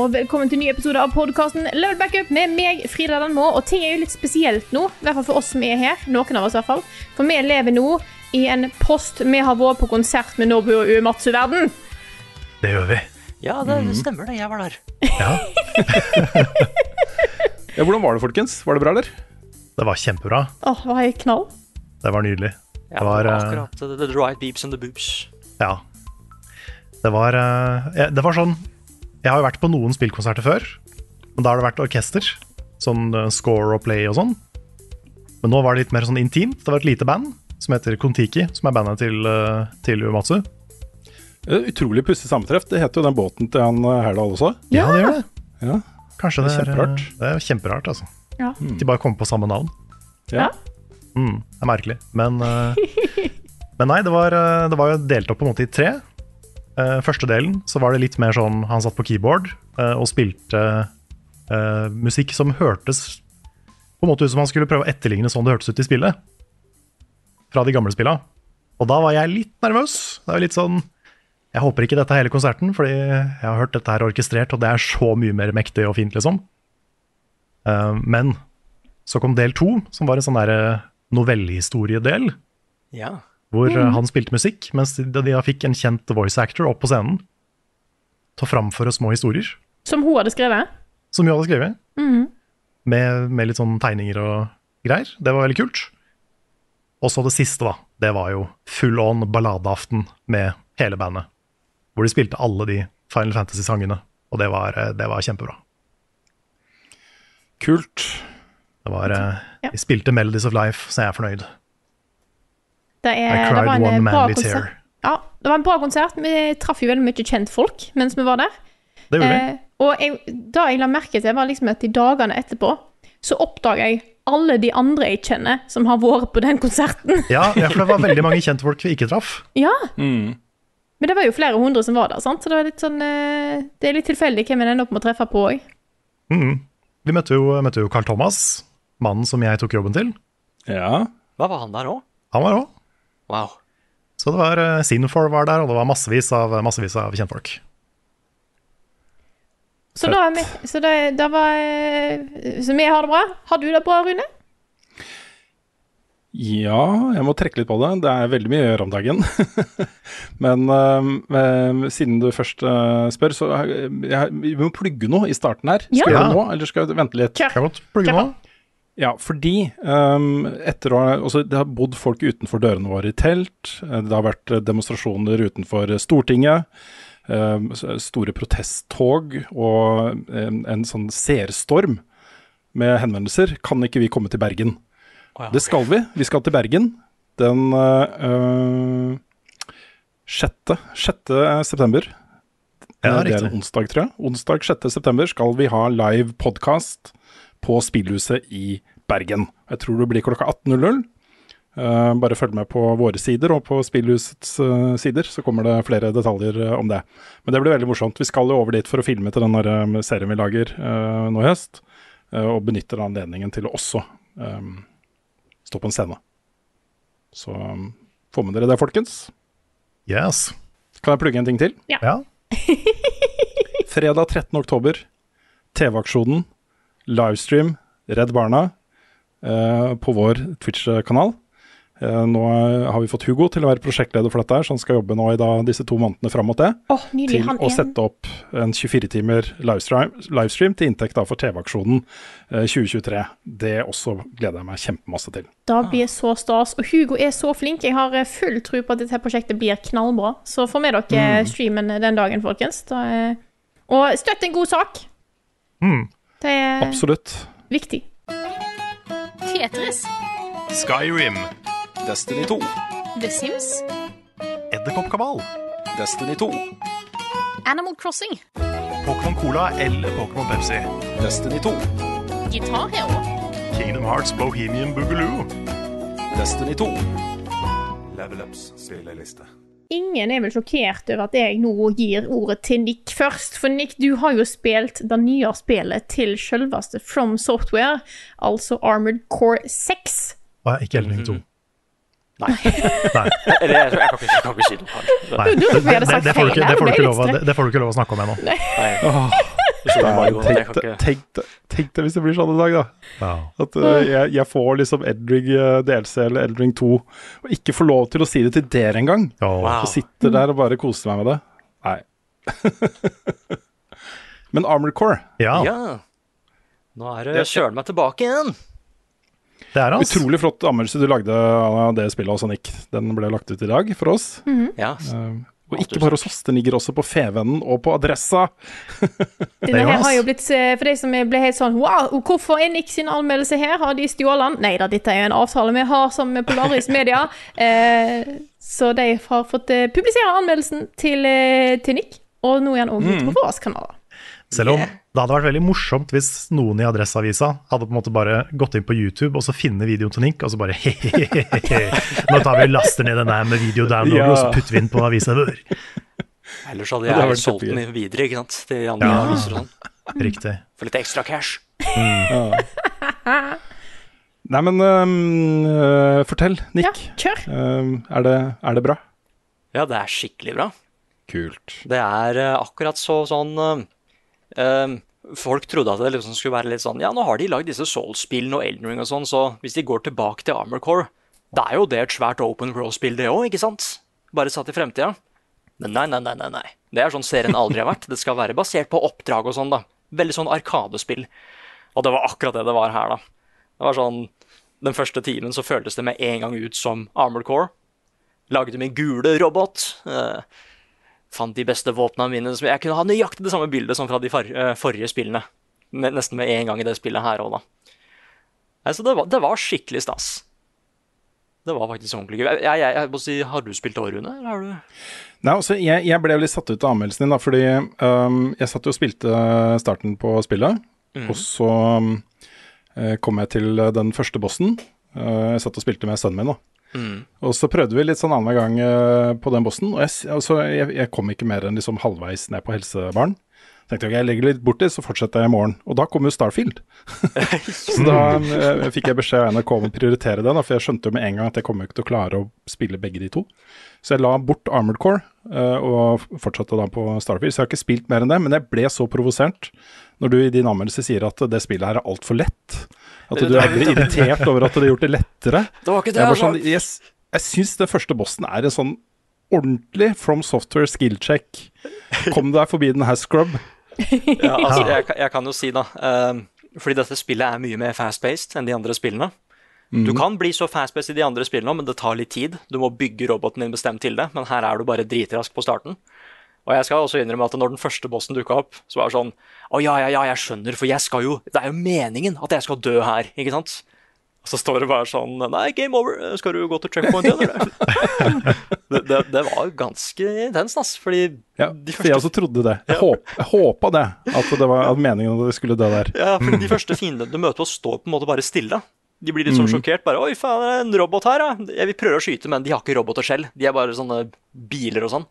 Og velkommen til en ny episode av podkasten Level Backup med meg, Frida Danmo. Og ting er jo litt spesielt nå, i hvert fall for oss som er her. Noen av oss, i hvert fall. For vi lever nå i en post vi har vært på konsert med Nobu og Uematsu-verden. Det gjør vi. Ja, det stemmer det. Jeg var der. Ja, hvordan var det, folkens? Var det bra, eller? Det var kjempebra. Åh, det var helt knall. Det var nydelig. Ja, Det var, eh, akkurat uh, the right beeps and the boobs. Ja. Det var eh, ja, Det var sånn Jeg har jo vært på noen spillkonserter før, men da har det vært orkester. Sånn eh, score og play og sånn. Men nå var det litt mer sånn intimt. Det var et lite band som heter Kon-Tiki, som er bandet til, uh, til Uematsu. Eh, Utrolig pussig sammentreff. Det heter jo den båten til han eh, Herdal også. Ja, det gjør det. Ja. Kanskje det er er kjemperart. eh, Det er kjemperart, altså. Ja. De bare kommer på samme navn. Ja. Mm, det er merkelig. Men, eh, men nei, det var, eh, det var jo delt opp på en måte i tre. Eh, første delen så var det litt mer sånn han satt på keyboard uh, og spilte uh, musikk som hørtes på en måte ut som han skulle prøve å etterligne sånn det hørtes ut i spillet. Fra de gamle spilla. Og da var jeg litt nervøs. Det er litt sånn Jeg håper ikke dette er hele konserten, fordi jeg har hørt dette her orkestrert, og det er så mye mer mektig og fint, liksom. Men så kom del to, som var en sånn derre novellehistoriedel, Ja. Hvor mm. han spilte musikk, mens de, de da fikk en kjent voice actor opp på scenen til å framføre små historier, Som hun hadde skrevet. som hun hadde skrevet, Mm. med, med litt sånn tegninger og greier. Det var veldig kult. Og så det siste, da. Det var jo full on balladeaften med hele bandet. Hvor de spilte alle de Final Fantasy-sangene, og det var, eh, det var kjempebra. Kult. Det var, eh, Ja. De spilte Melodies of Life, så jeg er fornøyd. Det, I er, det var en one bra manly konsert. tear. Ja, det var en bra konsert. Vi traff jo veldig mye kjentfolk mens vi var der. Det gjorde vi. Eh, og jeg, da jeg la merke til, var liksom at i dagene etterpå så oppdaga jeg alle de andre jeg kjenner som har vært på den konserten. Ja, ja, for det var veldig mange kjentfolk vi ikke traff. ja, Mm. Men det var jo flere hundre som var der, sant? så det, var litt sånn, eh, det er litt tilfeldig hvem en ender opp med å treffe på òg. Mm. Vi møtte jo, møtte jo Carl Thomas, mannen som jeg tok jobben til. Ja. Hva var han der òg? Han var òg. Wow. Så det var uh, Sinfor var der, og det var massevis av, massevis av kjentfolk. Så da er vi Så da, da var eh, Så vi har det bra. Har du det bra, Rune? ja, jeg må trekke litt på det. Det er veldig mye å gjøre om dagen. Men øhm, siden du først øh, spør, så øh, jeg, vi må plugge noe i starten her. Skal Ja. vi gjøre det nå, eller skal vi vente litt? Kjør. Plugge Kjør nå? Ja, fordi um, etter å altså, Det har bodd folk utenfor dørene våre i telt. eh, Det har vært eh, demonstrasjoner utenfor eh, Stortinget. Um, store protesttog og em, en sånn seerstorm med henvendelser. Kan ikke vi komme til Bergen? Oh, ja. Det skal vi. Vi skal til Bergen den uh, 6. 6. september. Ja, det er en onsdag, tror jeg. Onsdag 6. september skal vi ha live podkast på Spillhuset i Bergen. Jeg tror det blir klokka 18.00. Uh, bare følg med på våre sider og på Spillhusets uh, sider, så kommer det flere detaljer eh, om det. Men det blir veldig morsomt. Vi skal jo over dit for å filme til den der, eh, serien vi lager eh, nå i høst, eh, og benytter anledningen til å også um, stå på en scene. Så um, få med dere det, folkens. Yes. Kan jeg plugge en ting til? Ja. Fredag 13. oktober, TV-aksjonen, livestream, Redd Barna, eh, på vår Twitch-kanal. Eh, nå har vi fått Hugo til å være prosjektleder for dette, her, så han skal jobbe nå i da, disse to månedene fram mot det. Oh, nydelig. Til Han å en... sette opp en 24 timer livestream, livestream til inntekt da for TV-aksjonen eh, 2023. Det også gleder jeg meg kjempemasse til. Da blir så stas. Og Hugo er så flink. Jeg har eh, full tro på at dette prosjektet blir knallbra. Så få med dere streamen den dagen, folkens. Da, eh, og støtt en god sak. Mm. Det er Absolutt. viktig. Tetris. Skyrim. Destiny 2. The Sims. Edderkoppkabal. Destiny 2. Animal Crossing. Pokémon Cola eller Pokémon Pepsi. Destiny 2. Guitar Hero. Kingdom Hearts Bohemian Boogaloo. Destiny 2. Level Ups spilleliste. Ingen er vel sjokkert over at jeg nå gir ordet til Nick først. For Nick, du har jo spilt det nye spillet til selveste From Software, altså Armored Core 6. Og ikke Elden Ring 2. Nei. Nei. Eller jeg, jeg, kan ikke, si Det, det, får du ikke, lov, litt det, det får du ikke lov å snakke om ennå. Nei. Tenk, deg hvis det blir sånn en dag, da. Ja. At uh, jeg, jeg får liksom Eldring uh, DLC eller Eldring 2, og ikke får lov til å si det til dere engang. Ja. Wow. Og sitter der og bare koser meg med det. Nei. Men Armored Core, ja, Ja. Nå er det Kjøl meg tilbake igjen. det er hans. utrolig flott anmeldelse du lagde av det spillet også, Nick. Den ble lagt ut i dag for oss. Ja. Og ikke bare hos oss, den ligger også på Fevennen og på Adressa. Denne her har jo blitt, eh, For de som ble helt sånn Wow, hvorfor er Nick sin anmeldelse her? Har de stjålet den? Nei da, dette er jo en avtale vi har med Polaris Media. Eh, så de har fått eh, publisere anmeldelsen til, eh, til Nick. Og nå er han òg ute på våre kanaler. Selv om det hadde vært veldig morsomt hvis noen i Adresseavisa hadde på en måte bare gått inn på YouTube og så finne videoen til Nink, og så bare hehehe, nå tar vi og laster ned den der med videodownload, Ja. og så putter vi den på avisa vår. Ellers hadde jeg solgt den videre ikke sant? til andre Ja. aviser og sånn. Riktig. For litt ekstra cash. Nei, men um, øh, fortell, Nick. Ja, kjør. Um, er, det, er det bra? Ja, det er skikkelig bra. Kult. Det er eh, akkurat så sånn Folk trodde at det liksom skulle være litt sånn Ja, nå har de lagd disse Soul-spillene og Elden Ring og sånn, så hvis de går tilbake til Armor Core da er jo det et svært open world-spill, det òg, ikke sant? Bare satt i fremtida. Men nei, nei, nei, nei, nei. Det er sånn serien aldri har vært. Det skal være basert på oppdrag og sånn, da. Veldig sånn arkadespill. Og det var akkurat det det var her, da. Det var sånn Den første timen så føltes det med en gang ut som Armored Core. Lagde min gule robot. Eh, fant de beste våpnene mine. Jeg kunne ha nøyaktig det samme bildet som fra de eh, forrige spillene. Nesten med en gang i det spillet her òg, da. Altså, det, var, det var skikkelig stas. Det var faktisk ordentlig gøy. Jeg, jeg, jeg si, Har du spilt Rune? Eller har du Nei, altså, jeg, jeg ble litt satt ut av anmeldelsen din, da, fordi um, jeg satt og spilte starten på spillet, og så øhm, eh, kom jeg til den første bossen. Uh, jeg satt og spilte med sønnen min, da. Og så prøvde vi litt sånn annenhver gang uh, på den bossen, og jeg, altså, jeg, jeg kom ikke mer enn liksom halvveis ned på helsebaren. Tenkte jeg, ok, jeg legger litt borti, så fortsetter jeg i morgen. Og da kom jo Starfield. så da uh, fikk jeg beskjed av NRK om å prioritere den, for jeg skjønte jo med en gang at jeg kommer ikke til å klare å spille begge de to. Så jeg la bort Armored Core uh, og fortsatte da på Starfield. Så jeg har ikke spilt mer enn det, men jeg ble så provosert når du i din anmeldelse sier at det spillet her er altfor lett. At du er irritert over at de har gjort det lettere. Det var ikke det Jeg, var bare sånn, jeg, jeg syns den første bossen er en sånn ordentlig From Software skill check. Kom deg forbi den her scrub. Ja, altså, jeg, kan- jeg kan jo si, da um, Fordi dette spillet er mye mer fast-paced enn de andre spillene. Du kan bli så fast-paced i de andre spillene, men det tar litt tid. Du må bygge roboten din bestemt til det, men her er du bare dritrask på starten. Og jeg skal også innrømme at når den første bossen dukka opp, så var det sånn Å ja, ja, ja, jeg skjønner, for jeg skal jo Det er jo meningen at jeg skal dø her, ikke sant? Og så står det bare sånn Nei, game over. Skal du gå til checkpoint igjen, eller? det, det, det var ganske intenst, ass. Fordi Ja, de for jeg også trodde det. Jeg, håp, jeg håpa det, at det var at meningen at vi skulle dø der. Ja, for de første fiendene du møter på står på en måte bare stille. De blir litt sånn sjokkert. bare, 'Oi, faen, det er en robot her, da.' Jeg vil prøve å skyte, men de har ikke roboter selv. De er bare sånne biler og sånn.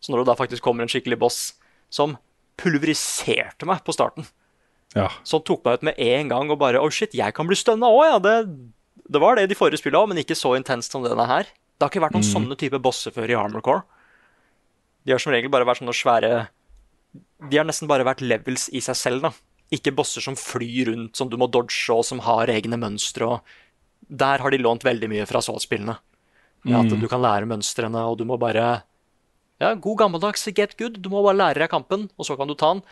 Så når det da faktisk kommer en skikkelig boss som pulveriserte meg på starten, Ja. som tok meg ut med en gang og bare Oh shit, jeg kan bli stønna òg', ja. Det, det var det de forrige spillene òg, men ikke så intenst som denne her. Det har ikke vært noen sånne type bosser før i Armor Core. De har som regel bare vært sånne svære De har nesten bare vært levels i seg selv, da. Ikke bosser som flyr rundt, som du må dodge, og som har egne mønstre. og Der har de lånt veldig mye fra Souls-spillene. Mm. At Mm. du kan lære mønstrene, og du må bare Ja, god gammeldags get good. Du må bare lære deg kampen, og så kan du ta den.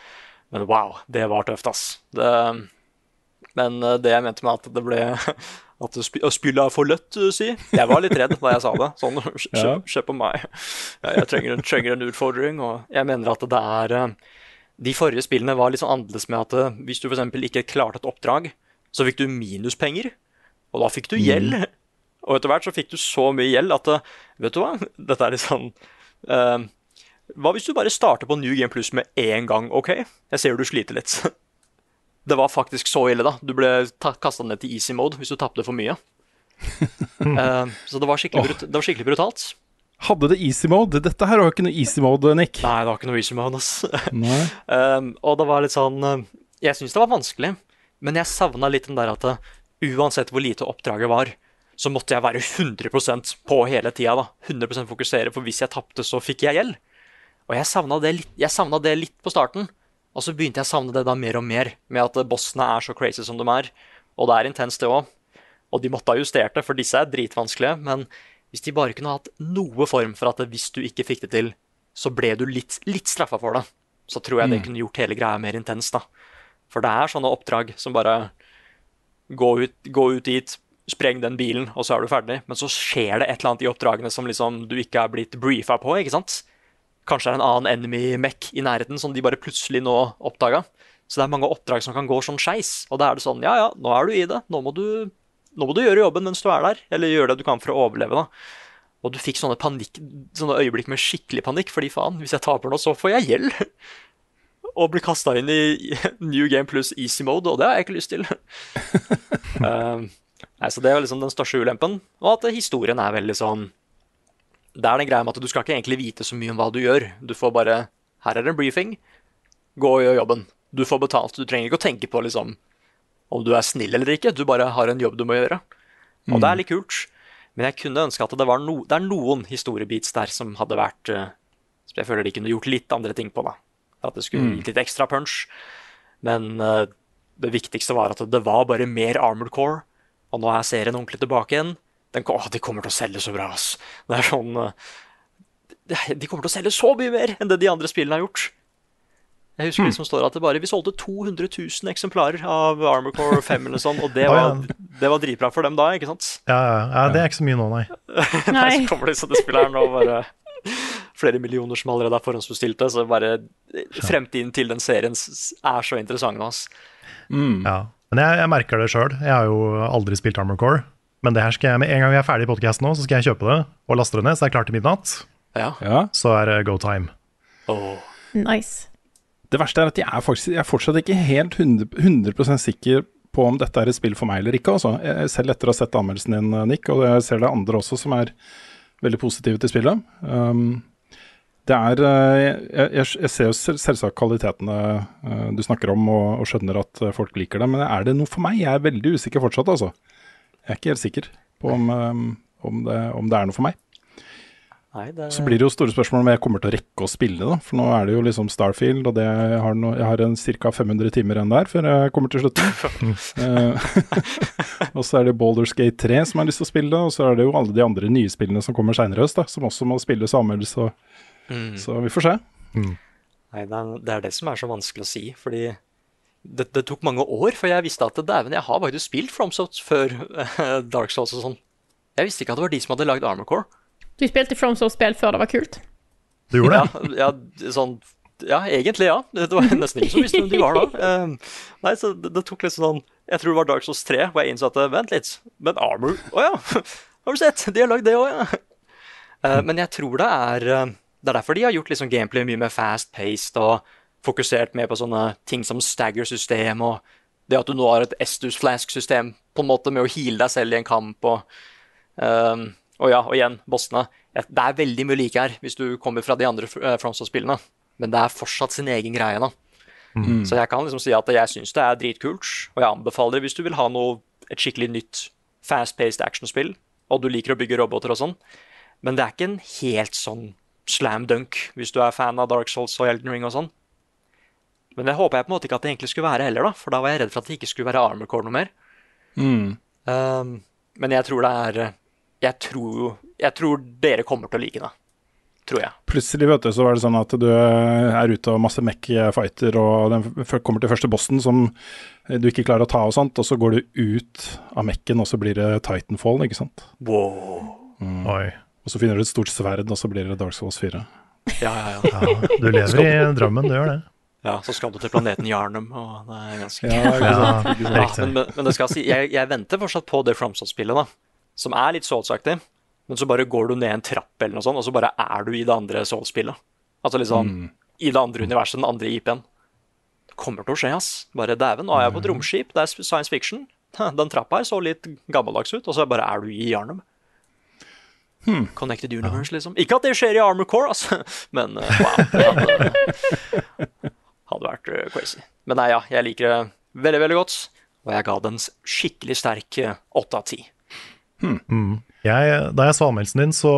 Men wow, det var tøft, ass. Det, men eh, det jeg mente med at det ble At sp å er for lett, eh, si. Jeg var litt redd da jeg sa det. Sånn, se, på meg. Ja, jeg trenger en, trenger en utfordring. Og jeg mener at det er eh, De forrige spillene var litt sånn annerledes med at hvis du f.eks. ikke klarte et oppdrag, så fikk du minuspenger. Og da fikk du gjeld. Og etter hvert så fikk du så mye gjeld at Vet du hva? Dette er litt sånn eh, Hva hvis du bare starter på New Game Plus med én gang, OK? Jeg ser du sliter litt. Det var faktisk så ille, da. Du ble kasta ned til easy mode hvis du tapte for mye. uh, så det var, brut det var skikkelig brutalt. Hadde det easy mode? Dette her var ikke noe easy mode, Nick. Nei, det var ikke noe easy mode, ass. Um, og det var litt sånn uh, Jeg syns det var vanskelig, men jeg savna litt den der at uh, uansett hvor lite oppdraget var, så måtte jeg være 100% på hele tida. da 100% fokusere, for hvis jeg tapte, så fikk jeg gjeld. Og jeg savna det, litt- jeg det litt på starten. Og så begynte jeg å savne det da mer og mer, med at bossene er så crazy som de er. Og det er intenst, det òg. Og de måtte ha justert det, for disse er dritvanskelige. Men hvis de bare kunne hatt noe form for at hvis du ikke fikk det til, så ble du litt, litt straffa for det, så tror jeg det kunne gjort hele greia mer intens. da. For det er sånne oppdrag som bare Gå ut, gå ut dit, spreng den bilen, og så er du ferdig. Men så skjer det et eller annet i oppdragene som liksom du ikke er blitt briefa på. ikke sant? Kanskje det er en annen enemy mech i nærheten som de bare plutselig nå oppdaga. Så det er mange oppdrag som kan gå sånn skeis. Og da er det sånn, ja ja, nå er du i det. Nå må du, nå må du gjøre jobben mens du er der. Eller gjøre det du kan for å overleve, da. Og du fikk sånne, panikk, sånne øyeblikk med skikkelig panikk, fordi faen, hvis jeg taper nå, så får jeg gjeld. Og blir kasta inn i New Game pluss easy mode, og det har jeg ikke lyst til. Um, nei, så Det er liksom den største ulempen. Og at historien er veldig sånn Det er den greia med at du skal ikke egentlig vite så mye om hva du gjør. Du får bare Her er en briefing. Gå og gjør jobben. Du får betalt. Du trenger ikke å tenke på liksom om du er snill eller ikke. Du bare har en jobb du må gjøre. Og det er litt kult. Men jeg kunne ønske at det var no, det er noen historiebeats der som hadde vært eh, Som jeg føler de kunne gjort litt andre ting på. da. At det skulle gitt litt ekstra punch. Men uh, det viktigste var at det var bare mer Armored Core. Og nå er serien ordentlig tilbake igjen. Den, å, de kommer til å selge så bra, ass. Det er sånn eh, De kommer til å selge så mye mer enn det de andre spillene har gjort. Jeg husker det som står at det bare, Vi solgte 200 000 eksemplarer av Armor Core 5, eller sånn, og det var, det var dritbra for dem da, ikke sant? Ja, ja, ja, det er ikke så mye nå, nei. Nei. Så kommer disse til spilleren og bare flere millioner som allerede er forhåndsbestilte. Så bare fremtiden til den serien er så interessant nå. ass. Ja. Men jeg, jeg merker det sjøl. Jeg har jo aldri spilt Armor Core. Men det her skal jeg, med en gang vi er ferdig i podkasten nå, så skal jeg kjøpe det og laste det ned, så det er klart til midnatt. Ja. Ja. Så er det go time. Oh. Nice. Det verste er at jeg er, faktisk, jeg er fortsatt ikke helt 100, 100 sikker på om dette er et spill for meg eller ikke. Altså. Jeg, selv etter å ha sett anmeldelsen din, Nick, og jeg ser det andre også som er veldig positive til spillet. Um, det er eh, jeg, jeg, ser jo selvsagt kvalitetene eh, du snakker om, og, og skjønner at eh, folk liker det, men er det noe for meg? Jeg er veldig usikker fortsatt, altså. Jeg er ikke helt sikker på om, om, det, om det er noe for meg. Nei, det Så blir det jo store spørsmål om jeg kommer til å rekke å spille, da. For nå er det jo liksom Starfield, og det jeg har, no, jeg har ca. 500 timer igjen der før jeg kommer til slutten. Eh, og så er det Baldur's Gate 3 som jeg har lyst til å spille, og så er det jo alle de andre nye spillene som kommer seinere i høst, da, som også må spilles og anmeldes. og- Mm. Så vi får se. Nei, det er, det som er så vanskelig å si, fordi det, det tok mange år før jeg visste at dæven, jeg har faktisk spilt FromSoft før eh, Dark Souls og sånn. Jeg visste ikke at det var de som hadde lagd Armor Core. Du spilte FromSoft-spill før det var kult. Du gjorde det? Ja, ja, sånn, ja, egentlig ja. Det var nesten ingen som visste hvem de var da. Eh, nei, så det, det tok litt sånn Jeg tror det var Dark Souls 3 hvor jeg innså at vent litt, men Armor Å ja! Har du sett? De har lagd det òg, ja. Uh, men jeg tror det er eh, Det er derfor de har gjort liksom gameplay mye mer fast-paced og fokusert mer på sånne ting som stagger-system og det at du nå har et Estus Flask-system på en måte med å heale deg selv i en kamp og um, og ja, og igjen, bossene. Det er veldig mye like her hvis du kommer fra de andre uh, FromSoft-spillene, men det er fortsatt sin egen greie. da. Så jeg kan liksom si at jeg syns det er dritkult, og jeg anbefaler det hvis du vil ha noe, et skikkelig nytt fast-paced actionspill, og du liker å bygge roboter og sånn. Men det er ikke en helt sånn slam dunk hvis du er fan av Dark Souls og Elden Ring og sånn. Men det håper jeg på en måte ikke at det egentlig skulle være heller, da, for da var jeg redd for at det ikke skulle være Armor Core noe mer. Mm. Um, men jeg tror det er jeg tror jo Jeg tror dere kommer til å like det. Tror jeg. Plutselig vet du, så var det sånn at du er ute og masse mech fighter, og den kommer til første bossen som du ikke klarer å ta, og sånt, og så går du ut av mekken, og så blir det Titanfall, ikke sant. Wow. Oi. Og så finner du et stort sverd, og så blir det Dark Souls 4. Ja, ja, ja. Ja, du lever i drømmen, du gjør det. ja så skal du til planeten Jarnum, og det er ganske Ja, Ja? Ja, men, men, men det skal si, jeg, jeg venter fortsatt på det Fromsoft-spillet, da. Som er litt Souls-aktig. Men så bare går du ned en trapp, eller noe sånt, og så bare er du i det andre Souls-spillet. Altså liksom i det andre universet, den andre IP-en. Det kommer til å skje, ass. Bare dæven, nå er jeg på et romskip, det er science fiction. Den trappa her så litt gammeldags ut, og så bare er du i Jarnum. Connected Universe, liksom. Ikke at det skjer i Armor Core, altså, men eh, wow. Det hadde, hadde vært eh, crazy. Men nei, ja, jeg liker det veldig, veldig godt. Og jeg ga den skikkelig sterk eh, åtte av ti. Jeg, da jeg så anmeldelsen din, så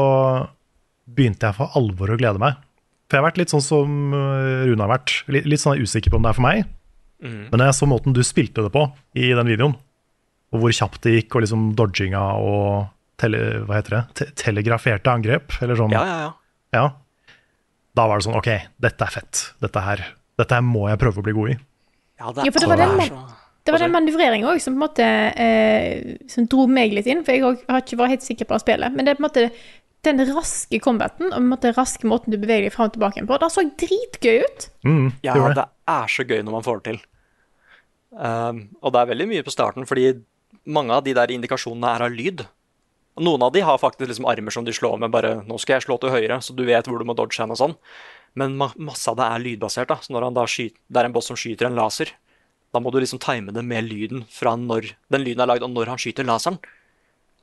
begynte jeg for alvor å glede meg. For jeg har vært litt sånn som Rune har vært. Litt, litt sånn usikker på om det er for meg. Men jeg så måten du spilte det på i den videoen, og hvor kjapt det gikk, og liksom dodginga og tele, hva heter det? Te telegraferte angrep, eller sånn, Ja, ja, ja. ja. Da var det sånn OK, dette er fett. Dette her, dette her må jeg prøve å bli god i. Ja, det Ja, for det var den Det var den manøvreringa òg som på en måte eh, Som dro meg litt inn, for jeg har ikke vært helt sikker på å spillet. Men det er på en måte den raske combaten og på en måte raske måten du beveger deg fram og tilbake på. Det så dritgøy ut. Mm, Ja, det er så gøy når man får det til. Um, og det er veldig mye på starten, fordi mange av de der indikasjonene er av lyd. Noen av de har faktisk liksom armer som de slår med bare 'nå skal jeg slå til høyre', så du vet hvor du må dodge hen og sånn. Men ma masse av det er lydbasert. da, så når skyter, Det er en boss som skyter en laser. Da må du liksom time det med lyden fra når den lyden er lagd, og når han skyter laseren.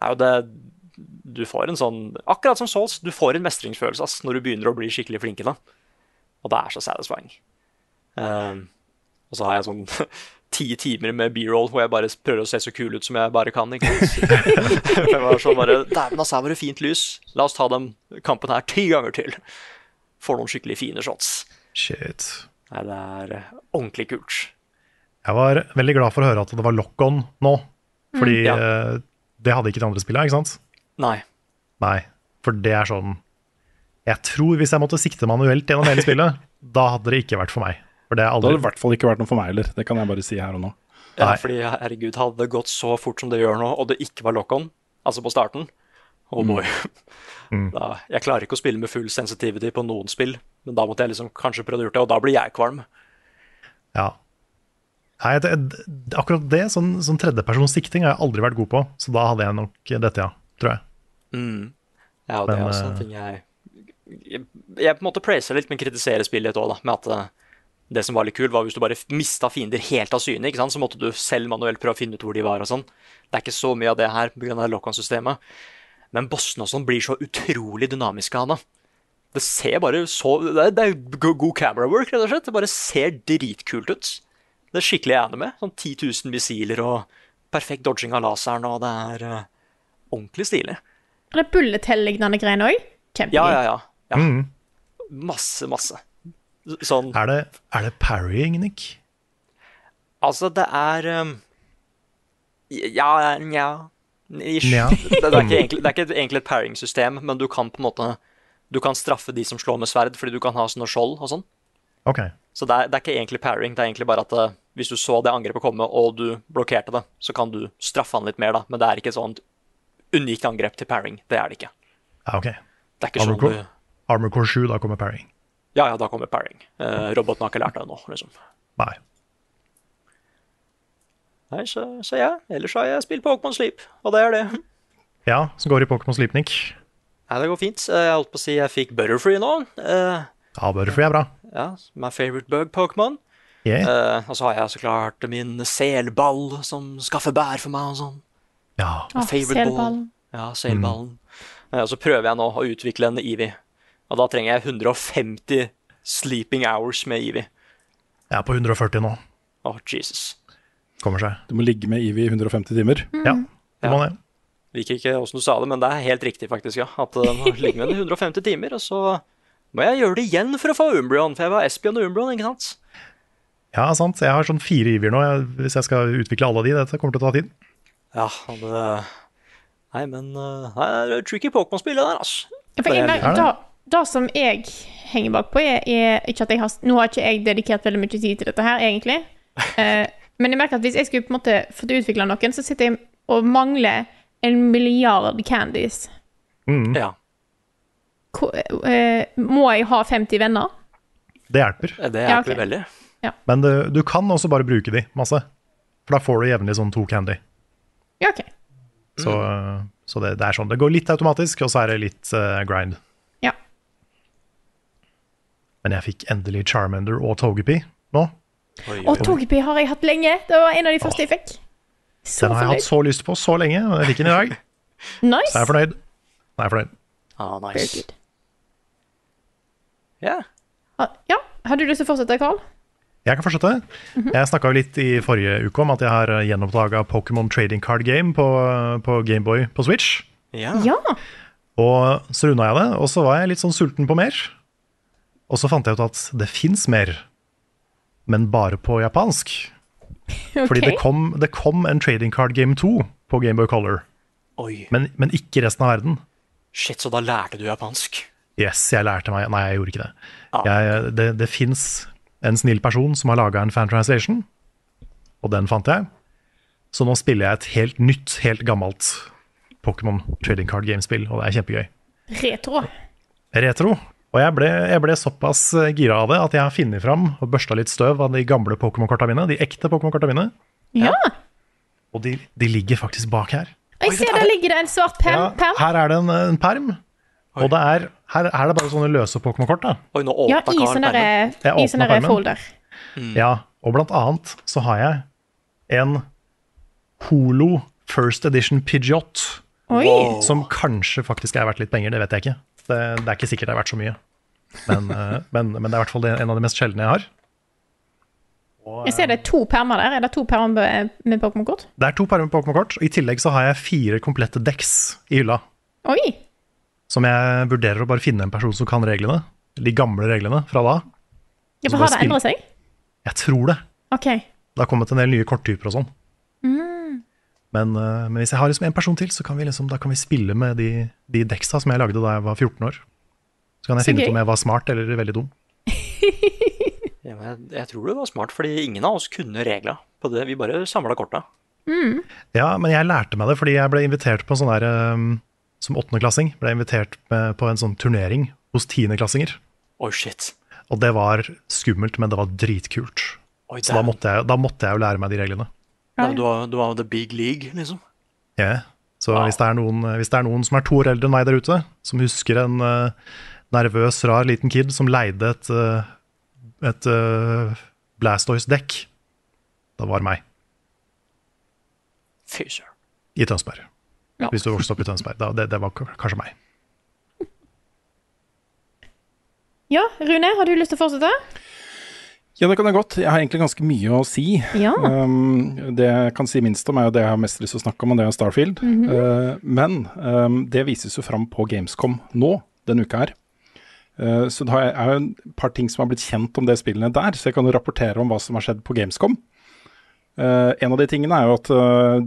er jo det Du får en sånn Akkurat som Souls, du får en mestringsfølelse ass, når du begynner å bli skikkelig flink i det. Og det er så satisfying. Um, og så har jeg sånn ti timer med b-roll hvor jeg bare prøver å se så kul ut som jeg bare kan. ikke sant? jeg var sånn bare Dæven, altså, her var det fint lys. La oss ta den kampen her ti ganger til. Får noen skikkelig fine shots. Shit. Nei, det er eh, ordentlig kult. Jeg var veldig glad for å høre at det var lock-on nå. Fordi Ja. eh, det hadde ikke de andre spillene, ikke sant? Nei. Nei, for det er sånn Jeg tror hvis jeg måtte sikte manuelt gjennom hele spillet, da hadde det ikke vært for meg. For det er Det hadde i hvert fall ikke vært noe for meg heller, det kan jeg bare si her og nå. Ja, Nei. fordi herregud, hadde det gått så fort som det gjør nå, og det ikke var lock-on, altså på starten Oh boy. Da, jeg klarer ikke å spille med full sensitivity på noen spill, men da måtte jeg liksom kanskje prøvd å gjøre det, og da blir jeg kvalm. Ja. Nei, det, det, akkurat det, sånn, sånn tredjepersonssikting, har jeg aldri vært god på. Så da hadde jeg nok dette, ja. Tror jeg. Ja, og det Men, er også eh, en ting jeg Jeg, jeg på en måte praiser litt, men kritiserer spillet litt òg, da. Med at eh, det som var litt kult, var hvis du bare mista fiender helt av syne, ikke sant? så måtte du selv manuelt prøve å finne ut hvor de var og sånn. Det er ikke så mye av det her pga. lock-on-systemet. Men bossene og sånn blir så utrolig dynamiske Hanna. det. Det ser bare så Det er, det er god camera work, rett og slett. Det bare ser dritkult ut. Det er skikkelig anime. Sånn 10 000 missiler og perfekt dodging av laseren, og det er uh, ordentlig stilig. Og det er bullet hell-lignende greiene òg. Kjempegøy. Ja, ja, ja. ja. Mm. Masse, masse. Sånn Er det, er det parrying, Nick? Altså, det er um, Ja, nja ish. Nja. Det, det, er egentlig, det er ikke egentlig et pairing-system, men du kan på en måte Du kan straffe de som slår med sverd, fordi du kan ha sånne skjold og sånn. Okay. Så det er, det er ikke egentlig pairing, det er egentlig bare at uh, hvis du så det angrepet komme, og du blokkerte det, så kan du straffe han litt mer, da. Men det er ikke et sånt unikt angrep til pairing. Det er det ikke. Ja, ok. Det er ikke Armor sånn Core, du Armor Core 7, da kommer parrying. Ja, ja, da kommer pairing. Eh, roboten har ikke lært det nå, liksom. Nei. Nei, så, så ja. Ellers har jeg spilt Pokémon Sleep, og det er det. Ja, så går det i Pokémon Sleep, Nick. Nei, det går fint. Eh, Jeg holdt på å si jeg fikk Butterfree nå. Eh, Ja, Butterfree er bra. ja, my favorite bug Pokémon. Yeah. Eh, og så har jeg så klart min selball som skaffer bær for meg og sånn. Ja. Ah, favorite ball. selballen. Ja, selballen. Eh, og så prøver jeg nå å utvikle en Eevee. Og da trenger jeg 150 sleeping hours med Ivy Jeg er på 140 nå. Åh, Jesus. Kommer seg. Du må ligge med Ivy i 150 timer. Ja, det må Ja. det. Liker ikke åssen du sa det, men det er helt riktig, faktisk. ja. At må ligge med den i 150 timer, og så må jeg gjøre det igjen for å få Umbreon. For jeg var Espion og Umbreon, ikke sant? Ja, sant. Jeg har sånn fire ivier nå. Jeg, hvis jeg skal utvikle alle de, dette kommer til å ta tid. Ja, det Nei, men nei, det er tricky Pokémon-spill, det der, altså. Ja, For en Det er da, det som jeg henger bakpå, er, er ikke at jeg har Nå har ikke jeg dedikert veldig mye tid til dette her, egentlig. Eh, men jeg merker at hvis jeg skulle på en måte fått utvikla noen, så sitter jeg og mangler en milliard candies. Mm. Ja. Hvor- eh, må jeg ha 50 venner? Det hjelper. Det Ja, okay. veldig. Ja. Men du, du kan også bare bruke de masse. For da får du jevnlig sånn to candy. Ja, OK. Så, så det, det er sånn. Det går litt automatisk, og så er det litt uh, grind. Men jeg fikk endelig Charmander og Togepi nå. Oi, Og Togepi har jeg hatt lenge. Det var en av de første jeg fikk. Så Den har jeg hatt så lyst på så lenge, og jeg fikk den i dag. Så jeg er fornøyd. Jeg er fornøyd. Ah, Very nice. good. Ja. Ah, Ja, har du lyst til å fortsette, Carl? Jeg kan fortsette. Jeg snakka litt i forrige uke om at jeg har gjenoppdaga Pokémon Trading Card Game på, på Gameboy på Switch. Ja. Ja. Og så runda jeg det, og så var jeg litt sånn sulten på mer. Og så fant jeg ut at det fins mer, men bare på japansk. Fordi det kom, det kom en Trading Card Game 2 på Gameboy Color, Oi. men, men ikke resten av verden. Shit, så da lærte du japansk? Yes, jeg lærte meg Nei, jeg gjorde ikke det. Ah. Jeg, det det fins en snill person som har laga en fan translation, og den fant jeg. Så nå spiller jeg et helt nytt, helt gammelt Pokémon trading card game-spill, og det er kjempegøy. Retro. Retro. Og jeg ble, jeg ble såpass eh, gira av det at jeg har funnet fram og børsta litt støv av de gamle Pokémon-korta mine. De ekte Pokémon-korta mine. Ja. Og de, de ligger faktisk bak her. Jeg ser der ligger det en svart perm. Ja, her er det en, en perm. Og det er, her, er det bare sånne løse Pokémon-kort. da. Ja, i sånne, sånn i sånn derre folder. Ja, og blant annet så har jeg en Holo First Edition Pidgeot, Oi. som kanskje faktisk er verdt litt penger, det vet jeg ikke. Det, det er ikke sikkert det er verdt så mye. Men, eh, men, men det er i hvert fall en av de mest sjeldne jeg har. Jeg ser det er to permer der. Er det to permer med, med Pokémon-kort? Det er to permer med Pokémon-kort, og i tillegg så har jeg fire komplette deks i hylla. Oi. Som jeg vurderer å bare finne en person som kan reglene. De gamle reglene fra da. Ja, for har det endret seg? Jeg tror det. OK. Det har kommet en del nye korttyper og sånn. Mm. Men, eh, men hvis jeg har liksom en person til, så kan vi, liksom, da kan vi spille med de, de deksa som jeg lagde da jeg var 14 år. Så kan jeg Så finne gøy. ut om jeg var smart eller veldig dum. Ja, men jeg, jeg tror det var smart, fordi ingen av oss kunne regla på det. Vi bare samla korta. Ja, men jeg lærte meg det fordi jeg ble invitert på en sånn der um, Som åttendeklassing ble jeg invitert med, på en sånn turnering hos tiendeklassinger. Oh, shit. Og det var skummelt, men det var dritkult. Oi, Så da måtte, jeg, da måtte jeg jo lære meg de reglene. Ja, du, var, du var the big league, liksom. Ja. Så Wow. hvis, det er noen, hvis det er noen som er to år eldre enn meg der ute, som husker en uh, nervøs, rar liten kid som leide et, uh, et uh, Blastoise-dekk, da var det meg. Fisher. I Tønsberg. Ja. Hvis du vokste opp i Tønsberg. Da, det, det var kanskje meg. Ja, Rune, har du lyst til å fortsette? Ja, det kan jeg godt. Jeg har egentlig ganske mye å si. Ja. Um, det jeg kan si minst om, er jo det jeg har mest lyst til å snakke om, og det er Starfield. Uh, men um, det vises jo fram på Gamescom nå, denne uka her. Uh, så det er jo et par ting som har blitt kjent om det spillene der, så jeg kan jo rapportere om hva som har skjedd på Gamescom. Uh, en av de tingene er jo at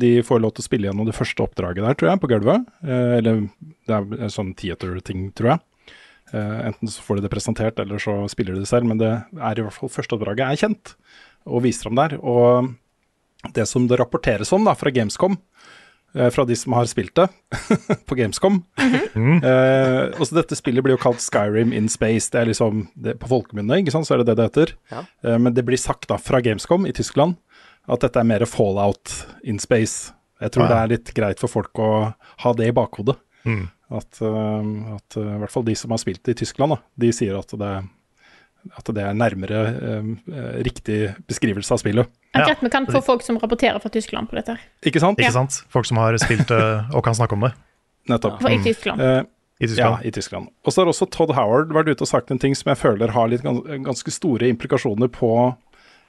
de får lov til å spille gjennom det første oppdraget der, tror jeg, på gulvet. Eller det er en sånn theater-ting, tror jeg. Eh, enten så får de det presentert, eller så spiller de det selv. Men det er i hvert fall første oppdraget er kjent, og viser fram der. Og det som det rapporteres om da, fra Gamescom, eh, fra de som har spilt det på Gamescom eh, også Dette spillet blir jo kalt Skyrim in space. Det er liksom det, På folkemunne, ikke sant, så er det det det heter. Ja. Eh, men det blir sagt da fra Gamescom i Tyskland at dette er mer fallout in space. Jeg tror ja. det er litt greit for folk å ha det i bakhodet. At, øh, at øh, i hvert fall de som har spilt det i Tyskland, da, de sier at det, at det er nærmere øh, øh, riktig beskrivelse av spillet. Ja. Ja. Greit, vi kan få folk som rapporterer fra Tyskland på dette. Ikke sant? Ikke sant? Folk som har spilt eh, og kan snakke om det Nettopp. For i Tyskland. Eh, i ja, i Tyskland. Og så har også Todd Howard vært ute og sagt en ting som jeg føler har litt gans ganske store implikasjoner på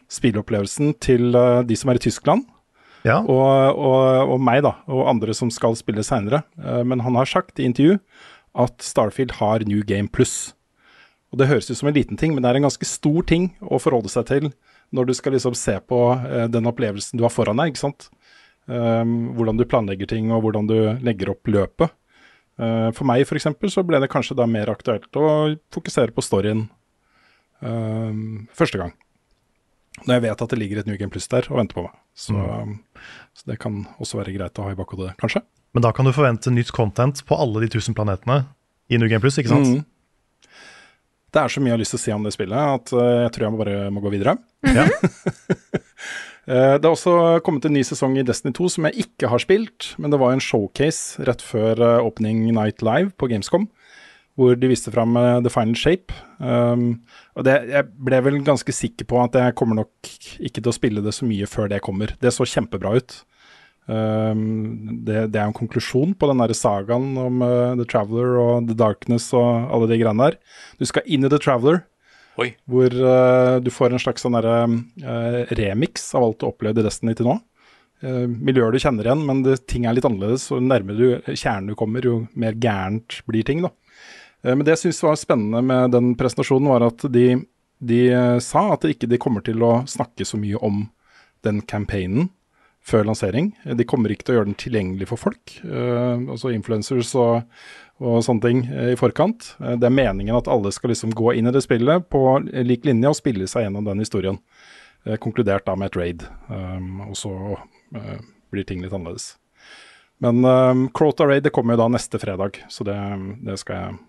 spilleopplevelsen til uh, de som er i Tyskland. Ja. og, og, og meg, da, og andre som skal spille seinere. men han har sagt i intervju at Starfield har New Game Plus. Og Det høres ut som en liten ting, men det er en ganske stor ting å forholde seg til når du skal liksom se på eh, den opplevelsen du har foran deg. ikke sant? Um, hvordan du planlegger ting og hvordan du legger opp løpet. Uh, for meg f.eks. så ble det kanskje da mer aktuelt å fokusere på storyen um, første gang. Når jeg vet at det ligger et New Game Plus der og venter på meg. Så, mm. så det kan også være greit å ha i bakhodet, kanskje. Men da kan du forvente nytt content på alle de tusen planetene i New Game Plus, ikke sant? Mm. Det er så mye jeg har lyst til å si om det spillet at uh, jeg tror jeg bare må gå videre. Ja. Eh, det har også kommet en ny sesong i Destiny 2 som jeg ikke har spilt, men det var en showcase rett før eh, Opening Night Live på Gamescom, hvor de viste fram eh, The Final Shape. Um, og det, jeg ble vel ganske sikker på at jeg kommer nok ikke til å spille det så mye før det kommer. Det så kjempebra ut. Um, det, det, er en konklusjon på den der sagaen om uh, The Traveler og The Darkness og alle de greiene der. Du skal inn i The Traveler, Oi. hvor uh, du får en slags sånn derre uh, remix av alt du opplevde i Destiny til nå. Miljøer du kjenner igjen, men det, ting er litt annerledes. Og nærmere du, kjernen du kommer, jo mer gærent blir ting, da. Men det jeg syns var spennende med den presentasjonen, var at de, de sa at de ikke de kommer til å snakke så mye om den campaignen før lansering. De kommer ikke til å gjøre den tilgjengelig for folk, altså influencers og og sånne ting eh, i forkant. Eh, Det er meningen at alle skal liksom gå inn i det spillet på lik linje og spille seg gjennom den historien. Eh, Konkludert da med et raid, og så blir ting litt annerledes. Men um, Crota Raid det kommer jo da neste fredag, så det, det skal jeg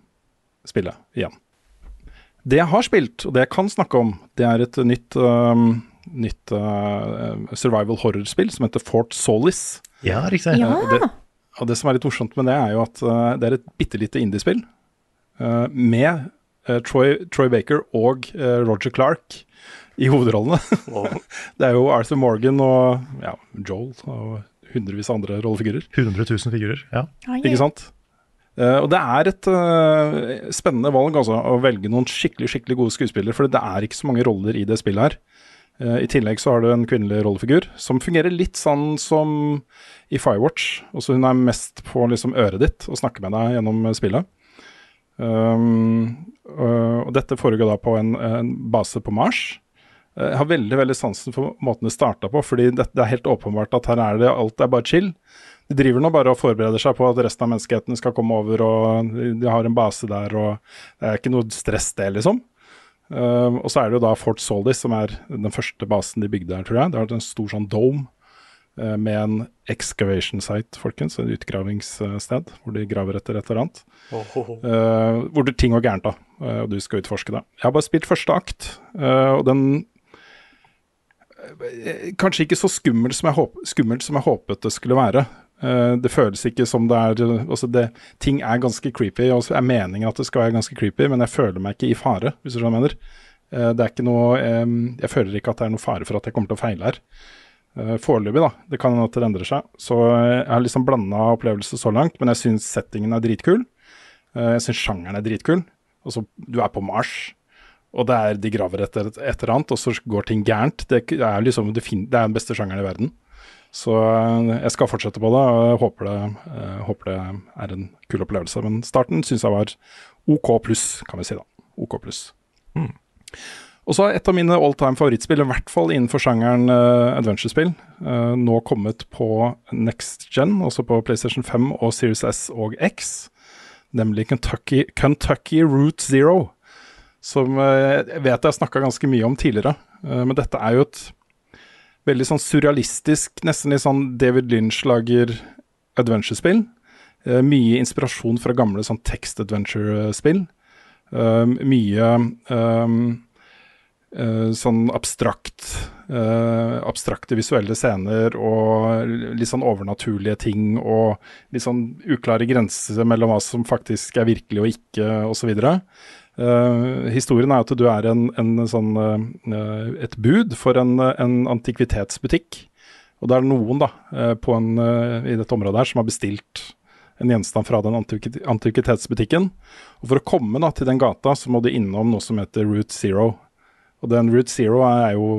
spille igjen. Det jeg har spilt, og det jeg kan snakke om, det er et nytt, um, nytt uh, survival horror-spill som heter Fort Solis. Ja, riktig. Ja. Og det, og det som er litt morsomt med det, er jo at uh, det er et bitte lite indiespill uh, med uh, Troy, Troy Baker og Roger Clark i hovedrollene. det er jo Arthur Morgan og ja, Joel og hundrevis av andre rollefigurer. 100 000 figurer, ja. Ikke sant? Og det er et spennende valg, altså, å velge noen skikkelig skikkelig gode skuespillere. For det er ikke så mange roller i det spillet her. I tillegg så har du en kvinnelig rollefigur som fungerer litt sånn som i Firewatch. Også hun er mest på liksom øret ditt og snakker med deg gjennom spillet. Um, og dette foregår da på en, en, base på Mars. Jeg har veldig veldig sansen for måten det starta på, fordi det, det, er helt åpenbart at her er det alt er bare chill. De driver nå bare og forbereder seg på at resten av menneskeheten skal komme over, og de har en base der, og det er ikke noe stress, det, liksom. Uh, og så er det jo da Fort Solis, som er den første basen de bygde her, tror jeg. Det har en stor sånn dome uh, med en excavation site, folkens. En utgravingssted hvor de graver etter et eller annet. Oh, oh, oh. Uh, hvor det, ting går gærent, da. og du skal utforske det. Jeg har bare spilt første akt, og den Kanskje ikke så skummelt som, skummelt som jeg håpet det skulle være. Uh, det føles ikke som det er altså det, Ting er ganske creepy, og er meningen at det skal være ganske creepy, men jeg føler meg ikke i fare, hvis du skjønner hva jeg mener. Uh, det er ikke noe Jeg føler ikke at det er noe fare for at jeg kommer til å feile her. Uh, Foreløpig, da. Det kan hende at det endrer seg. Så jeg har liksom blanda opplevelser så langt, men jeg syns settingen er dritkul. jeg syns sjangeren er dritkul. Altså, du er på Mars. Og det er, de graver etter et, eller annet, og så går ting gærent. Det er liksom det, det er den beste sjangeren i verden. Så jeg skal fortsette på det, og håper det, jeg håper det er en kul opplevelse. Men starten syns jeg var OK pluss, kan vi si da. OK pluss. Mm. Og så et av mine all time favorittspill, i hvert fall innenfor sjangeren uh, adventure-spill, uh, nå kommet på next gen, også på PlayStation 5 og Series S og X, nemlig Kentucky, Kentucky Route Zero som jeg vet jeg snakka ganske mye om tidligere. Men dette er jo et veldig sånn surrealistisk, nesten litt sånn David Lynch-lager adventure-spill. Mye inspirasjon fra gamle sånn text-adventure-spill. Mye um, sånn abstrakt uh, abstrakte visuelle scener og litt sånn overnaturlige ting og litt sånn uklare grenser mellom hva som faktisk er virkelig og ikke, osv. Uh, historien er at du er en, en sånn, uh, et bud for en, en, antikvitetsbutikk. Og det er noen da, uh, en, i dette området her som har bestilt en gjenstand fra den antikvitetsbutikken. Og For å komme da, til den gata så må du innom noe som heter Route Zero. Og den Route Zero er jo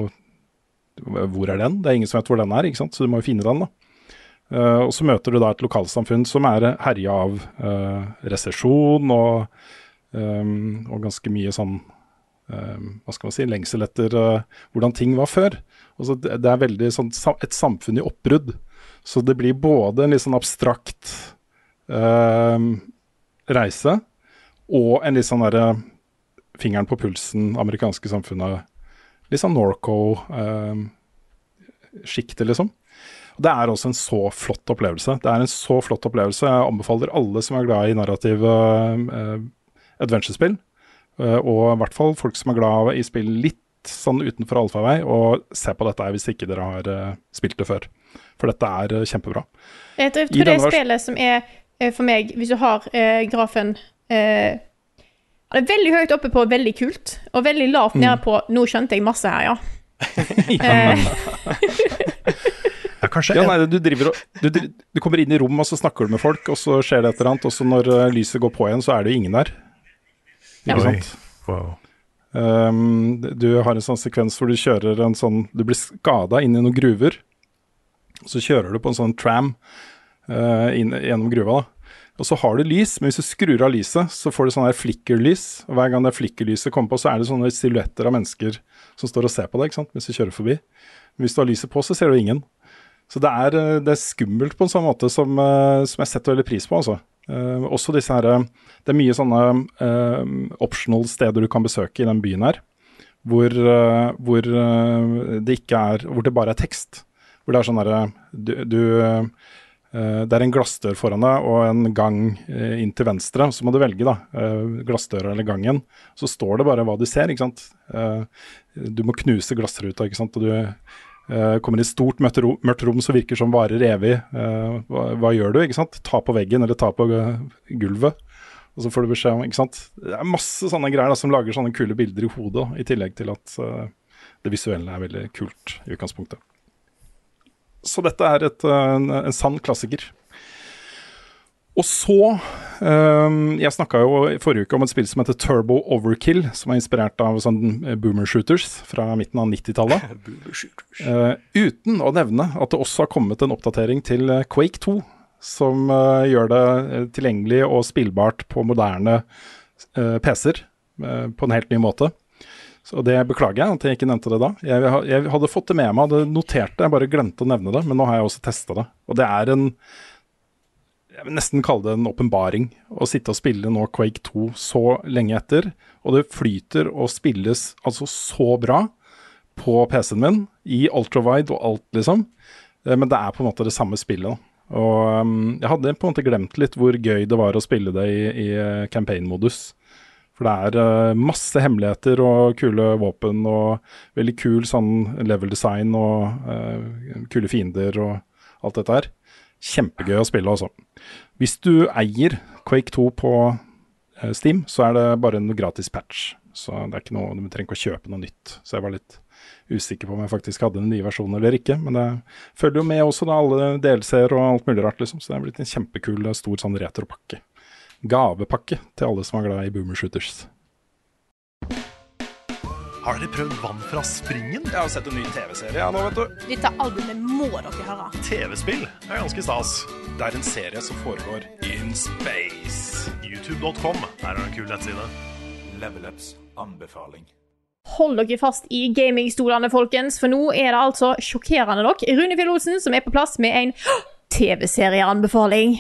Hvor er den? Det er ingen som vet hvor den er, ikke sant? så du må jo finne den. da. og Så møter du da et lokalsamfunn som er herja av resesjon og Um, og ganske mye sånn um, hva skal man si, lengsel etter uh, hvordan ting var før. Altså, det, er veldig sånn et samfunn i oppbrudd Så det blir både en litt sånn abstrakt eh, reise og en litt sånn derre fingeren på pulsen, amerikanske samfunnet. Litt sånn Norco-sjiktet, liksom. Og Det er også en så flott opplevelse. Det er en så flott opplevelse. Jeg anbefaler alle som er glad i narrative eh, adventure-spill, eh, og i hvert fall folk som er glad i spill litt sånn utenfor allfarvei, og se på dette hvis ikke dere har eh, spilt det før. For dette er eh, kjempebra. Jeg tror, jeg tror det er spillet som er for meg, hvis du har eh, grafen eh, Det er veldig høyt oppe på veldig kult, og veldig lavt Mm. nede på nå skjønte jeg masse her, ja. Ja, Ja, kanskje Ja, nei, du, driver og, du, du kommer inn i rom, og så snakker du med folk, og så skjer det et eller annet, og så når lyset går på igjen, så er det jo ingen der. Ikke sant? Wow. Um, du har en sånn sekvens hvor du kjører en sånn Du blir skada inn i noen gruver. Så kjører du på en sånn tram uh, inn, gjennom gruva. da Og så har du lys, men hvis du skrur av lyset, så får du sånn her flikkerlys. Og hver gang det flikkerlyset kommer på, så er det sånne silhuetter av mennesker som står og ser på deg ikke sant? mens du kjører forbi. Men hvis du har lyset på, så ser du ingen. Så det er, eh, det er skummelt på en sånn måte som, eh, som jeg setter veldig pris på, altså. Eh, også disse her eh, Det er mye sånne uh, optional steder du kan besøke i den byen her, hvor, uh, hvor det ikke er Hvor det bare er tekst. Hvor det er sånn herre du, du Det er en glassdør foran deg og en gang inn til venstre. Så må du velge, da. glassdøra eller gangen. Så står det bare hva du ser, ikke sant. Du må knuse glassruta, ikke sant. Og du kommer i stort mørkt rom, mørkt rom som virker som varer evig. Eh, hva, hva gjør du, ikke sant? Ta på veggen eller ta på eh, gulvet. Og så får du beskjed om, ikke sant. Det er masse sånne greier da, som lager sånne kule bilder i hodet, i tillegg til at eh, det visuelle er veldig kult i utgangspunktet. Så dette er et, eh, en, en sann klassiker. Og så um, Jeg snakka jo i forrige uke om et spill som heter Turbo Overkill, som er inspirert av sånn eh, boomer shooters fra midten av 90-tallet. uh, uten å nevne at det også har kommet en oppdatering til eh, Quake 2, som uh, gjør det eh, tilgjengelig og spillbart på moderne uh, PC-er eh, på en helt ny måte. Så det beklager jeg at jeg ikke nevnte det da. Jeg, jeg hadde fått det med meg, hadde notert det, jeg bare glemte å nevne det. Men nå har jeg også testa det. Og det er en Jeg vil nesten kalle det en åpenbaring å sitte og spille nå Quake 2 så lenge etter. Og det flyter og spilles altså så bra på PC-en min, i ultrawide og alt, liksom. Eh, Men det er på en måte det samme spillet. Og um, jeg hadde på en måte glemt litt hvor gøy det var å spille det i, i eh, campaign-modus. For det er eh, masse hemmeligheter og kule våpen og veldig kul sånn level design og uh, kule fiender og alt dette her. Kjempegøy å spille, altså. Hvis du eier Quake 2 på eh, Steam, så er det bare en gratis patch. Så det er ikke noe, du trenger ikke å kjøpe noe nytt. Så jeg var litt usikker på om jeg faktisk hadde den nye versjonen eller ikke. Men det følger jo med også da alle DLC-er og alt mulig rart, liksom. Så det er blitt en kjempekul, stor sånn retropakke. Gavepakke til alle som er glad i boomer shooters. Har dere prøvd vann fra springen? Jeg har sett en ny TV-serie nå, vet du. Dette albumet må dere høre. TV-spill er ganske stas. Det er en serie som foregår in space. YouTube.com er en kul nettside. Level Ups anbefaling. Hold dere fast i gamingstolene, folkens, for nå er det altså sjokkerende nok Rune Fjell Olsen som er på plass med en TV-serieanbefaling.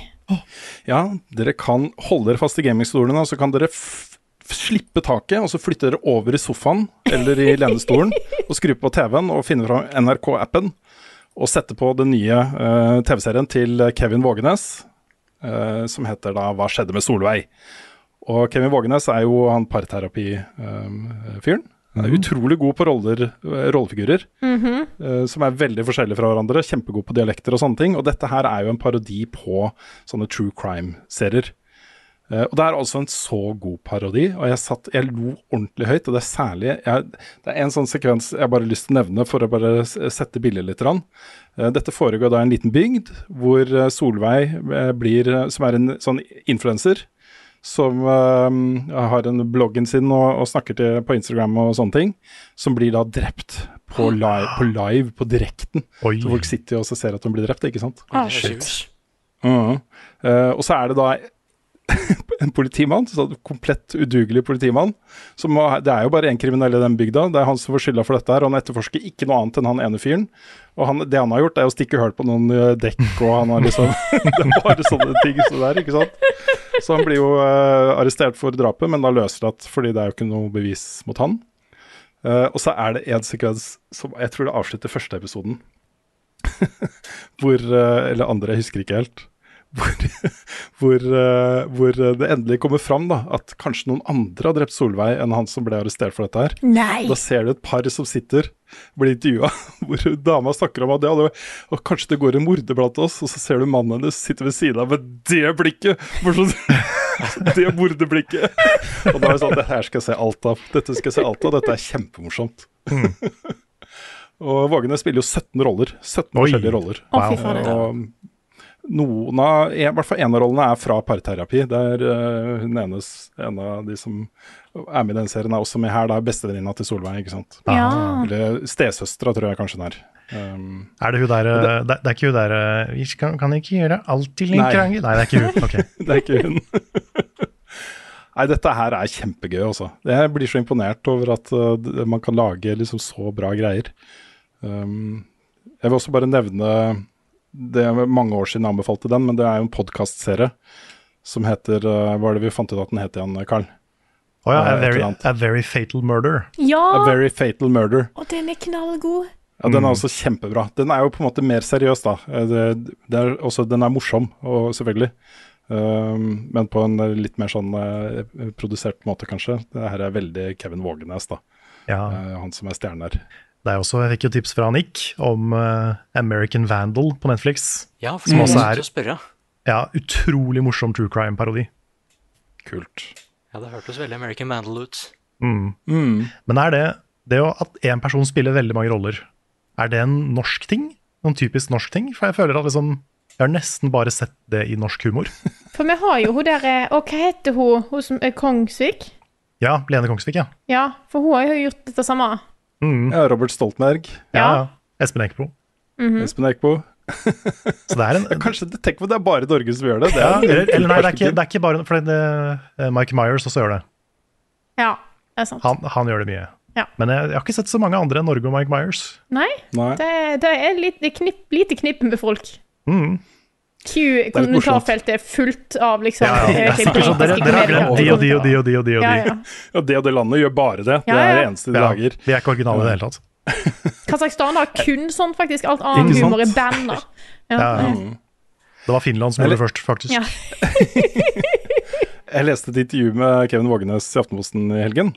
Ja, dere kan holde dere fast i gamingstolene, og så kan dere f slippe taket, og så flytte dere over i sofaen eller i lenestolen og skru på TV-en og finne fram NRK-appen og sette på den nye uh, TV-serien til Kevin Vågenes, uh, som heter da 'Hva skjedde med Solveig'. Og Kevin Vågenes er jo han parterapi-fyren. Han er utrolig god på roller, rollefigurer, mm -hmm. uh, som er veldig forskjellige fra hverandre. Kjempegod på dialekter og sånne ting. Og dette her er jo en parodi på sånne true crime-serier. Eh, og det er altså en så god parodi, og jeg, satt, jeg lo ordentlig høyt. Og det er særlig jeg, Det er en sånn sekvens jeg bare har lyst til å nevne for å bare sette bildet litt. Rann. Eh, dette foregår da i en liten bygd hvor eh, Solveig blir, som er en sånn influenser, som har en bloggen sin og, og snakker til, på Instagram og sånne ting, som blir da drept på live, på, live, på direkten. Oi. Så folk sitter jo og ser at hun blir drept, ikke sant? Ah, Shit. Mhm. uh, og så er det da en politimann, en komplett udugelig politimann. Som, må- det er jo bare én kriminell i den bygda, det er han som får skylda for dette her. Og han etterforsker ikke noe annet enn han ene fyren. Og han, det han har gjort, er å stikke hull på noen eh, dekk, og han har liksom Det er bare sånne ting så der, ikke sant. Så han blir jo uh, arrestert for drapet, men da løslatt fordi det er jo ikke noe bevis mot han. Uh, og så er det en sekvens som jeg tror det avslutter første episoden. hvor uh, Eller andre, jeg husker ikke helt. Hvor, hvor, eh, hvor det endelig kommer fram da, at kanskje noen andre har drept Solveig enn han som ble arrestert for dette her. Nei. Da ser du et par som sitter, blir intervjua, hvor dama snakker om at ja, det, og kanskje det går en morder blant oss, og så ser du mannen hennes sitte ved siden av med det blikket! For så, det morderblikket! Og da er det sånn, Dette her skal jeg se alt av. Dette skal jeg se alt av, dette er kjempemorsomt. og Vågene spiller jo 17 roller. 17 Oi. forskjellige roller. Fader. Og noen av, i hvert fall en av rollene er fra parterapi. Der uh, hun enes, en av de som er med i den serien, er også med her. Det er bestevenninna til Solveig, ikke sant. Ja. Eller stesøstera, tror jeg kanskje hun er. Um, Er det hun der det, det, det er ikke hun der eh, Vi kan, kan ikke gjøre alt til en krangel? Nei, det er ikke hun. Okay. det er ikke hun. Nei, dette her er kjempegøy, altså. Jeg blir så imponert over at uh, man kan lage liksom så bra greier. Um, jeg vil også bare nevne Det er mange år siden jeg anbefalte den, men det er jo en podkastserie som heter uh, Hva er det vi fant ut at den het igjen, Karl? Å ja, Eh, a very, a very Fatal Murder. Ja! A Very Fatal Murder. Og den er knallgod. Ja, Den er også kjempebra. Den er jo på en måte mer seriøs, da. Eh, Det, det er også, den er morsom, og selvfølgelig. Um, men på en eh, litt mer sånn uh, produsert måte, kanskje. Det her er veldig Kevin Vågenes, da. Ja. Uh, han som er stjerne her. Det er også, Jeg fikk jo tips fra Nick om uh, American Vandal på Netflix. Ja, for Som også er ja, utrolig morsom true crime-parodi. Kult. Ja, det hørtes veldig American Vandal ut. Mm. Mm. Men er det det jo at én person spiller veldig mange roller, er det en norsk ting? Noen typisk norsk ting? For jeg føler at liksom Jeg har nesten bare sett det i norsk humor. For vi har jo hun der eh, Og hva heter hun? Hun som er Kongsvik? Ja, Lene Kongsvik, ja. Ja, for hun har jo gjort dette samme. Mm. Ja, Robert Stoltenberg. ja. Espen Eckbo. Mhm. Espen Eckbo. Så det er en Kanskje det, Tenk på det er bare Norge som gjør det. det er, eller, eller nei, det er, ikke, det er ikke bare For det, eh, Mike Myers også gjør det. Ja, det er sant. Han, han gjør det mye. Ja. Men jeg, jeg har ikke sett så mange andre enn Norge og Mike Myers. Nei, Nei. det, det er litt, knipp, lite knippe med folk. Mm. Q-kommentarfeltet er fullt av liksom Ja, ja. eh, sånn, dere, dere har glemt de og de og de og de. og de, og de. ja. Ja, det og det landet gjør bare det. Det er det eneste de Ja, lager. vi er ikke originale i det hele tatt. Kasakhstan har kun sånn, faktisk. Alt Ikke humor er banna. Ja. Ja, ja. Mm. Det var Finland som gjorde det først, faktisk. Ja. Jeg leste et intervju med Kevin Vågenes i Aftenposten i helgen,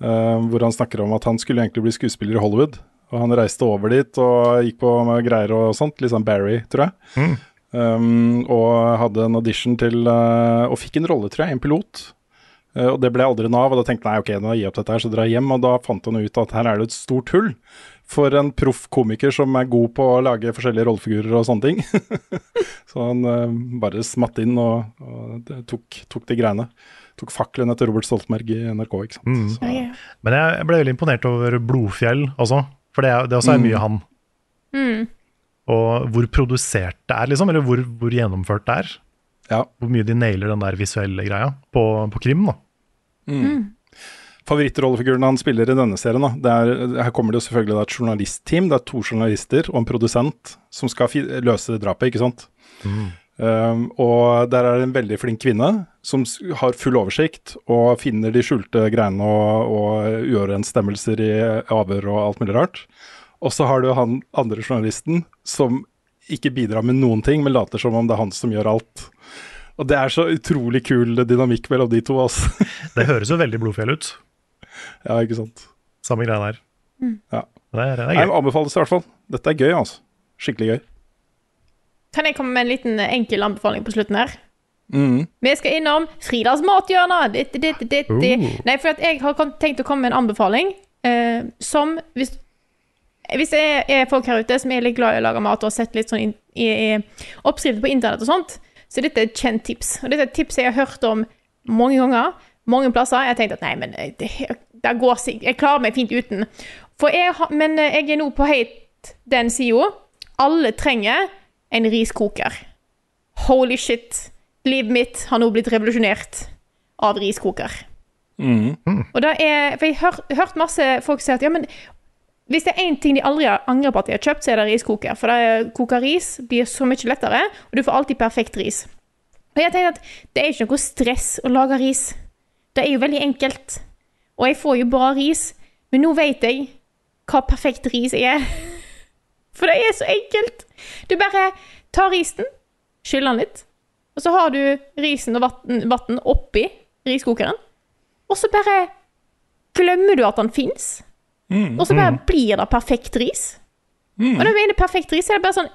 uh, hvor han snakker om at han skulle egentlig bli skuespiller i Hollywood. Og han reiste over dit og gikk på med greier og sånt, litt sånn Barry, tror jeg. Mm. Um, og hadde en audition til uh, Og fikk en rolle, tror jeg, en pilot. Uh, og det ble aldri noe av, og da tenkte jeg ok, nå gir jeg opp dette her, så drar jeg hjem. Og da fant han ut at her er det et stort hull for en proff komiker som er god på å lage forskjellige rollefigurer og sånne ting. så han uh, bare smatt inn og, og det tok, tok de greiene. Tok fakkelen etter Robert Stoltenberg i NRK, ikke sant. Mm. Så, Ja, ja. Men jeg, ble veldig imponert over Blodfjell også, for det, er, det også er mye han. Mm. Og hvor produsert det er, liksom, eller hvor, hvor gjennomført det er. ja. Hvor mye de nailer den der visuelle greia på, på krim. da. Favorittrollefiguren han spiller i denne serien, da, det er, her kommer det jo selvfølgelig er et journalistteam. Det er to journalister og en produsent som skal fi løse drapet, ikke sant. Um, og der er det en veldig flink kvinne som har full oversikt og finner de skjulte greiene og, og uoverensstemmelser i avhør og alt mulig rart. Og så har du han andre journalisten som ikke bidrar med noen ting, men later som om det er han som gjør alt. Og det er så utrolig kul dynamikk mellom de to, altså. Det høres jo veldig Blodfjell ut. ja, ikke sant. Samme greia der. Ja. Det er, det er det Jeg anbefales i hvert fall. Dette er gøy, altså. Skikkelig gøy. Kan jeg komme med en liten eh, enkel anbefaling på slutten her? Mm. Vi skal innom Fridas mathjørne. Ditt, ditt, ditt, ditt. Uh. Nei, for at jeg har tenkt å komme med en anbefaling eh, som hvis, hvis det er, folk her ute som er litt glad i å lage mat og har sett litt sånn i, i, oppskrifter på internett og sånt, så dette er et kjent tips. Og dette er et tips jeg har hørt om mange ganger, mange plasser. Jeg har tenkt at nei, men eh, det, det går sikkert. Jeg klarer meg fint uten. For jeg men eh, jeg er nå på helt den sida. Alle trenger en riskoker. Holy shit. livet mitt har nå blitt revolusjonert av riskoker. Og da er, for Jeg har hørt masse folk si at ja, men hvis det er én ting de aldri angrer på at de har kjøpt, så er det riskoker. For det koker ris blir så mye lettere, og du får alltid perfekt ris. Og jeg tenker at Det er ikke noe stress å lage ris. Det er jo veldig enkelt. Og jeg får jo bra ris, men nå vet jeg hva perfekt ris er. For det er så enkelt. Du bare tar risen, skyller den litt, og så har du risen og vann oppi riskokeren. Og så bare glemmer du at den fins. Og så bare blir det perfekt ris. Og når jeg mener perfekt ris, er det bare sånn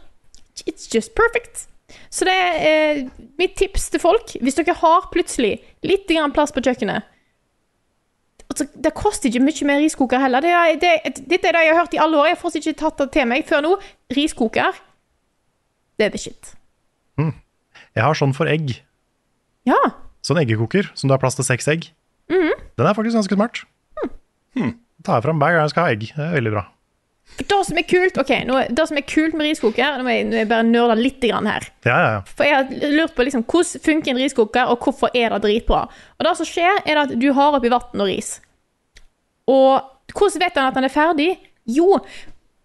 It's just perfect. Så det er eh, mitt tips til folk. Hvis dere har plutselig litt grann plass på kjøkkenet altså, Det koster ikke mye mer riskoker heller. Det er, det, dette er det jeg har hørt i alle år. Jeg har fortsatt ikke tatt det til meg før nå. Riskoker, det er the shit. Jeg har sånn for egg. Ja. Sånn eggekoker som du har plass til seks egg. Den er faktisk ganske smart. Hmm. Tar jeg fram hver gang jeg skal ha egg. Det er veldig bra. Det som er kult okay, nå, det som er kult med riskoker Nå må jeg, nå må jeg bare nerde litt grann her. Ja, ja, ja. For jeg har lurt på liksom, hvordan funker en riskoker, og hvorfor er det dritbra. Og det som skjer, er at du har oppi vann og ris. Og hvordan vet han at han er ferdig? Jo,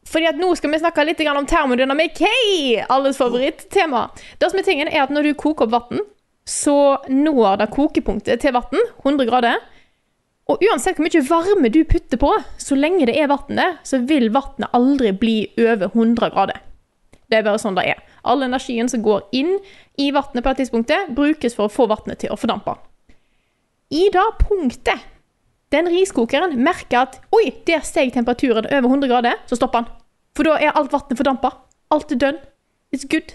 fordi at nå skal vi snakke litt grann om termodynamikk. Hei! Alles favorittema. Det som er tingen, er at når du koker opp vann, så når det kokepunktet til vann 100 grader. Og uansett hvor mye varme du putter på, så lenge det er vann der, så vil vannet aldri bli over 100 grader. Det er bare sånn det er. All energien som går inn i vannet på det tidspunktet, brukes for å få vannet til å fordampe. I det punktet den riskokeren merker at oi, der steg temperaturen over 100 grader, så stopper han. For da er alt vannet fordampa. Alt er done. It's good.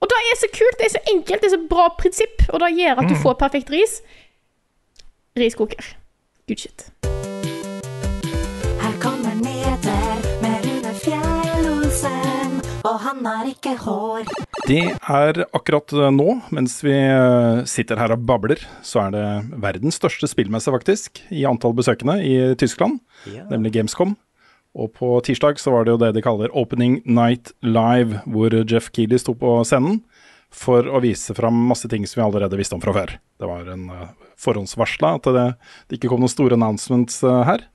Og det er så kult, det er så enkelt, det er så bra prinsipp, og det gjør at du får perfekt ris. Riskoker. Good shit. Her kommer nyheter med Rune Fjell-Olsen, og han har ikke hår. Det er akkurat nå, mens vi eh, sitter her og babler, så er det verdens største spillmesse, faktisk, i antall besøkende i Tyskland, nemlig Gamescom. Og på tirsdag så var det jo det de kaller Opening Night Live, hvor Jeff Keeley sto på scenen for å vise fram masse ting som vi allerede visste om fra før. Det var en uh, forhåndsvarsla at det, det ikke kom noen store announcements uh, her.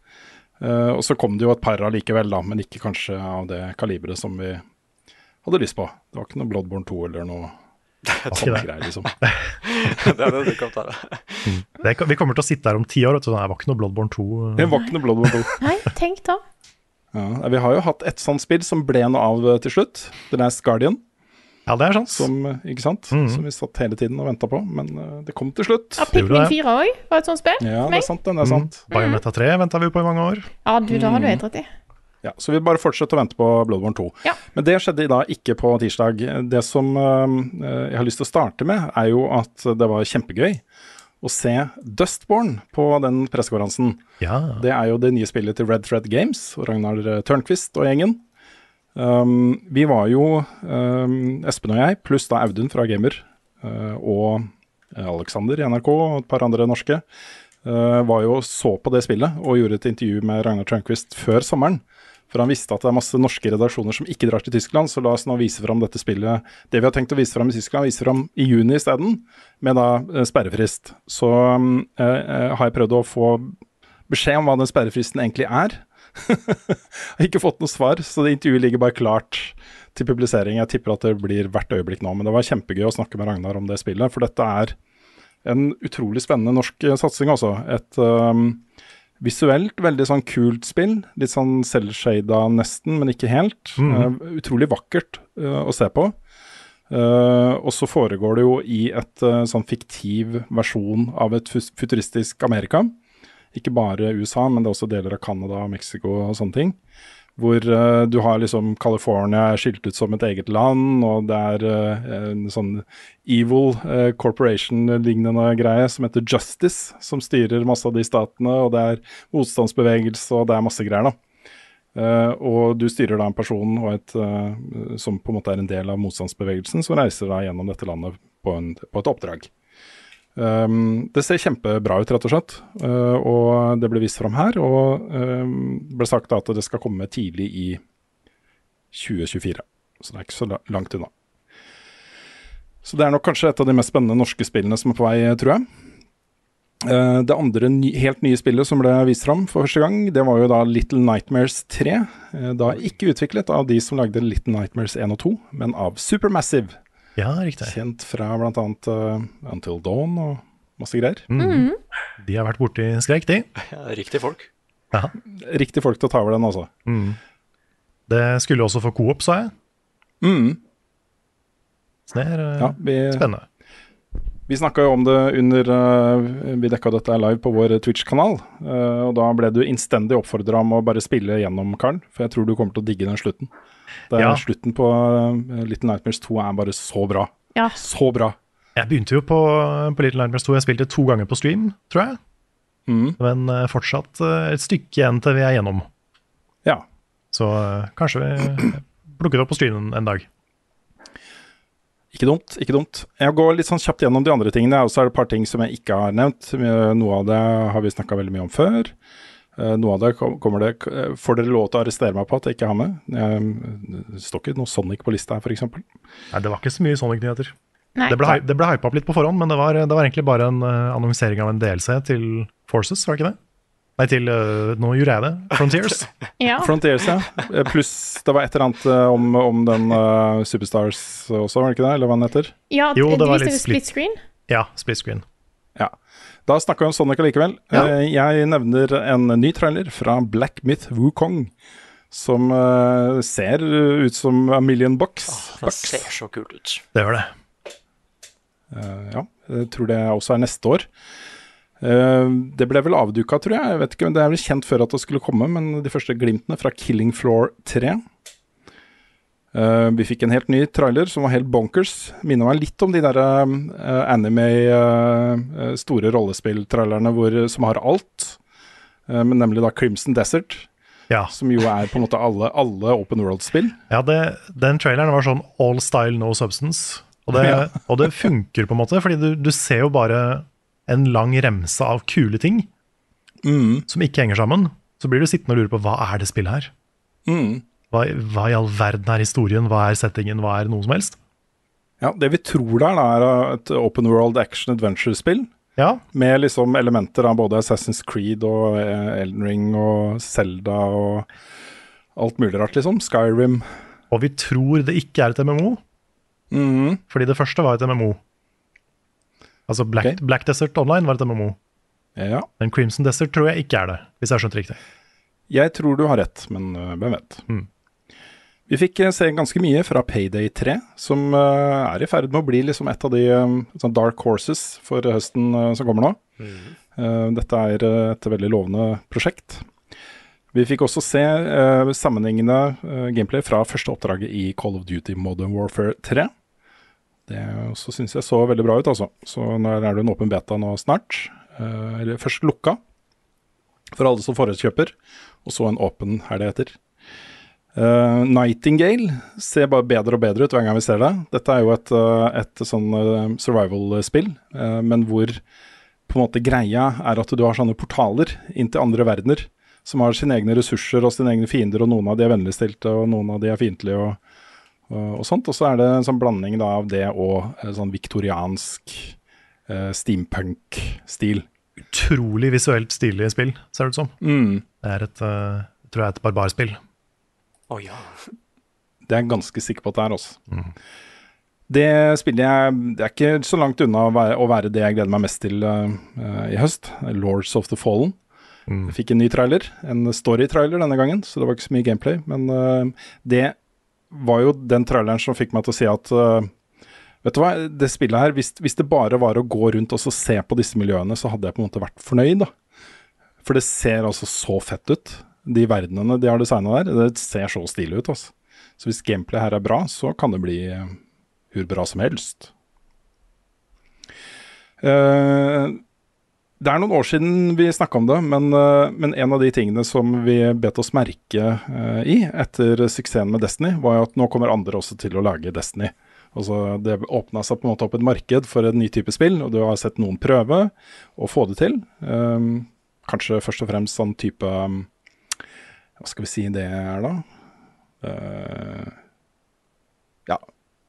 Uh, og så kom det jo et par allikevel, da, men ikke kanskje av det kaliberet som vi hadde lyst på. Det var ikke noe Bloodborne 2 eller noe sånne det. greier, liksom. det er det du kan ta. Det, vi kommer til å sitte her om ti år, du. Det var ikke noe Bloodborne 2. Det var ikke noe Bloodborne 2. Nei, tenk da. Ja, vi har jo hatt et sånt spill som ble noe av eh, til slutt. The Last Guardian. Ja, det er sant. Som, ikke sant? som vi satt hele tiden og venta på, men uh, det kom til slutt. Ja, Pikmin 4 òg var et sånt spill. Ja, for det er sant. Den er sant. Bayonetta 3 venta vi på i mange år. Ja, du, da har du helt rett i. Ja, Så vi bare fortsetter å vente på Bloodborne 2. Ja. Men det skjedde da ikke på tirsdag. Det som uh, jeg har lyst til å starte med, er jo at det var kjempegøy å se Dustborn på den pressekonferansen. Ja. Det er jo det nye spillet til Red Thread Games og Ragnar eh, Tørnquist og gjengen. Um, vi var jo, um, Espen og jeg, pluss da Audun fra Gamer uh, og Alexander i NRK og et par andre norske, uh, var jo så på det spillet og gjorde et intervju med Ragnar Tørnquist før sommeren. For han visste at det er masse norske redaksjoner som ikke drar til Tyskland, så la oss nå vise fram dette spillet. Det vi har tenkt å vise fram i Tyskland, vise fram i juni isteden, med da eh, sperrefrist. Så um, eh, har jeg prøvd å få beskjed om hva den sperrefristen egentlig er. jeg har ikke fått noe svar, så det intervjuet ligger bare klart til publisering. Jeg tipper at det blir hvert øyeblikk nå, men det var kjempegøy å snakke med Ragnar om det spillet. For dette er en utrolig spennende norsk eh, satsing, altså. Et um, visuelt veldig sånn kult spill. Litt sånn selvshada nesten, men ikke helt. Mm -hmm. uh, utrolig vakkert uh, å se på. Uh, og så foregår det jo i et sånn fiktiv versjon av et futuristisk Amerika. Ikke bare USA, men det er også deler av Canada, Mexico og sånne ting. Hvor uh, du har liksom California skilt ut som et eget land, og det er uh, en sånn evil uh, corporation-lignende greie som heter Justice, som styrer masse av de statene, og det er motstandsbevegelse, og det er masse greier, da. Uh, og du styrer da en person og et, uh, som på en måte er en del av motstandsbevegelsen, som reiser da gjennom dette landet på, en, på et oppdrag. Um, det ser kjempebra ut, rett og slett. Uh, og det ble vist fram her. Og um, ble sagt at det skal komme tidlig i 2024. Så det er ikke så langt unna. Så det er nok kanskje et av de mest spennende norske spillene som er på vei, tror jeg. Uh, det andre ny, helt nye spillet som ble vist fram for første gang, det var jo da Little Nightmares 3. Uh, da ikke utviklet av de som lagde Little Nightmares 1 og 2, men av Supermassive. Ja, riktig. Kjent fra bl.a. Uh, Until Dawn og masse greier. Mm. De har vært borti skrekk, de. Ja, riktig folk. Aha. Riktig folk til å ta over den, altså. Mm. Det skulle også få coop, sa jeg. Mm. Så det er uh, Ja, vi, spennende. Vi snakka jo om det under uh, Vi dekka dette live på vår Twitch-kanal. Uh, og da ble du innstendig oppfordra om å bare spille gjennom, Karl. For jeg tror du kommer til å digge den slutten. Det er Ja. Slutten på uh, Little Nightmares 2 er bare så bra. Ja. Så bra. Jeg begynte jo på, på Little Nightmares 2. Jeg spilte to ganger på stream, tror jeg. Mm. Men eh, fortsatt eh, et stykke igjen til vi er gjennom. Ja. Så eh, kanskje vi plukker det opp på streamen en dag. Ikke dumt, ikke dumt. Jeg går litt sånn kjapt gjennom de andre tingene, og så er det et par ting som jeg ikke har nevnt. Noe av det har vi snakka veldig mye om før. Eh, Noe av det kommer det eh, Får dere lov til å arrestere meg på at jeg ikke har med? Jeg- Det står ikke noe Sonic på lista her, f.eks. Nei, det var ikke så mye Sonic-nyheter. Det ble, det ble hypa opp litt på forhånd, men det var, det var egentlig bare en eh, annonsering av en DLC til Forces, var det ikke det? Nei, til Nå gjorde jeg det. Frontiers. Ja. Frontiers, ja. Pluss det var et eller annet om, om den uh, Superstars også, var det ikke det? Eller hva den heter? ja Jo, det det var litt litt split screen. Ja, split screen. Ja. Da snakker vi om Sonic allikevel. Ja. Eh, Jeg nevner en ny trailer fra Black Myth Wukong. Som eh, ser ut som a million bucks. Det ser så kult ut. Det gjør det. Eh, ja, jeg tror det også er neste år. Eh, det ble vel avduka, tror jeg. jeg vet ikke, Det er vel kjent før at det skulle komme, men de første glimtene fra Killing Floor 3 Eh, vi fikk en helt ny trailer som var helt bonkers. Minner meg litt om de der uh, anime uh, store rollespilltrailerne som har alt. Men nemlig da Crimson Desert, Ja, som jo er på en måte alle, alle open world-spill. ja det, den traileren var sånn all style, no substance. Og det, Ja. og det funker på en måte, fordi du, du ser jo bare en lang remse av kule ting Mm. som ikke henger sammen. Så blir du sittende og lure på hva er det spillet her? Mm. Hva, hva i all verden er historien? Hva er settingen? Hva er noe som helst? Ja, Det vi tror det er, da, er et open world action adventure-spill. Ja, Med liksom elementer av både Assassin's Creed og eh, Elden Ring og Zelda og alt mulig rart, liksom. Skyrim. og vi tror det ikke er et MMO, mm. fordi det første var et MMO. Altså Black, okay. Black Desert Online var et MMO, Ja. men Crimson Desert tror jeg ikke er det, hvis jeg har skjønt riktig. Jeg tror du har rett, men eh, hvem vet. Mm. Vi fikk eh, se ganske mye fra Payday 3, som eh, er i ferd med å bli liksom et av de eh, sånn dark horses for høsten som kommer nå. Eh, dette er et veldig lovende prosjekt. Vi fikk også se sammenhengende gameplay fra første oppdraget i Call of Duty Modern Warfare 3. Det også syns jeg så veldig bra ut, altså. Så nå er det en åpen beta nå snart. Eller først lukka for alle som forhåndskjøper, og så en åpen her det heter. Eh, Nightingale ser bare bedre og bedre ut hver gang vi ser det. Dette er jo et, eh, et sånn eh, survival-spill, uh, men hvor på en måte greia er at du har sånne portaler inn til andre verdener, som har sine egne ressurser og sine egne fiender, og noen av de er vennligstilte, og noen av de er fiendtlige, og, og, og sånt. Og så er det en sånn blanding da av det og sånn viktoriansk eh, steampunk-stil. Utrolig visuelt stilig spill, ser det ut som. Mm. Det er et, uh, tror jeg er et barbarspill. Å ja. Det er jeg ganske sikker på at det er, altså. Det spillet jeg Det er ikke så langt unna å være, å være det jeg gleder meg mest til eh, i høst. Lords of the Fallen. Jeg fikk en ny trailer, en story-trailer denne gangen, så det var ikke så mye gameplay. Men uh, det var jo den traileren som fikk meg til å si at uh, Vet du hva, det spillet her, hvis, hvis det bare var å gå rundt og så se på disse miljøene, så hadde jeg på en måte vært fornøyd, da. For det ser altså så fett ut. De verdenene de har designa der, det ser så stilig ut, altså. Så hvis gameplay her er bra, så kan det bli eh, hvor bra som helst. Uh, det er noen år siden vi snakka om det, men, eh, men en av de tingene som vi bet oss merke uh, i etter suksessen med Destiny, var jo at nå kommer andre også til å lage Destiny. Altså, det åpna seg på en måte opp et marked for en ny type spill, og du har sett noen prøve å få det til. Um, kanskje først og fremst sånn type um, Hva skal vi si det er, da? Uh, ja,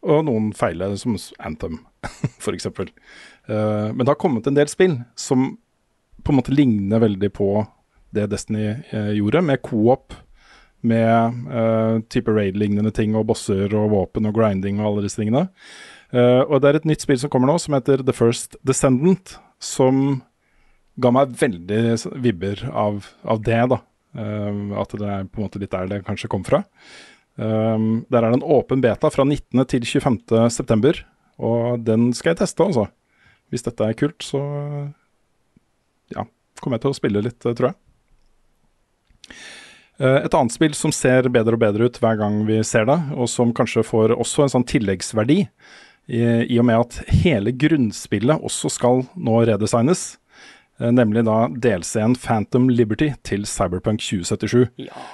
og noen feile, som Anthem, f.eks. Uh, men det har kommet en del spill som på en måte ligner veldig på det Destiny uh, gjorde, med co-op, med uh, type raid-lignende ting og bosser og våpen og grinding og alle disse tingene. Uh, og det er et nytt spill som kommer nå, som heter The First Descendant, som ga meg veldig vibber av, av det, da. Uh, at det er på en måte litt der det kanskje kom fra. Um, der er det en åpen beta fra 19. til 25. september, og den skal jeg teste, altså. Hvis dette er kult, så ja, kommer jeg til å spille litt, eh, tror jeg. Eh, Et annet spill som ser bedre og bedre ut hver gang vi ser det, og som kanskje får også en sånn tilleggsverdi, i, i og med at hele grunnspillet også skal nå redesignes, eh, nemlig da DLC-en Phantom Liberty til Cyberpunk 2077. Ja.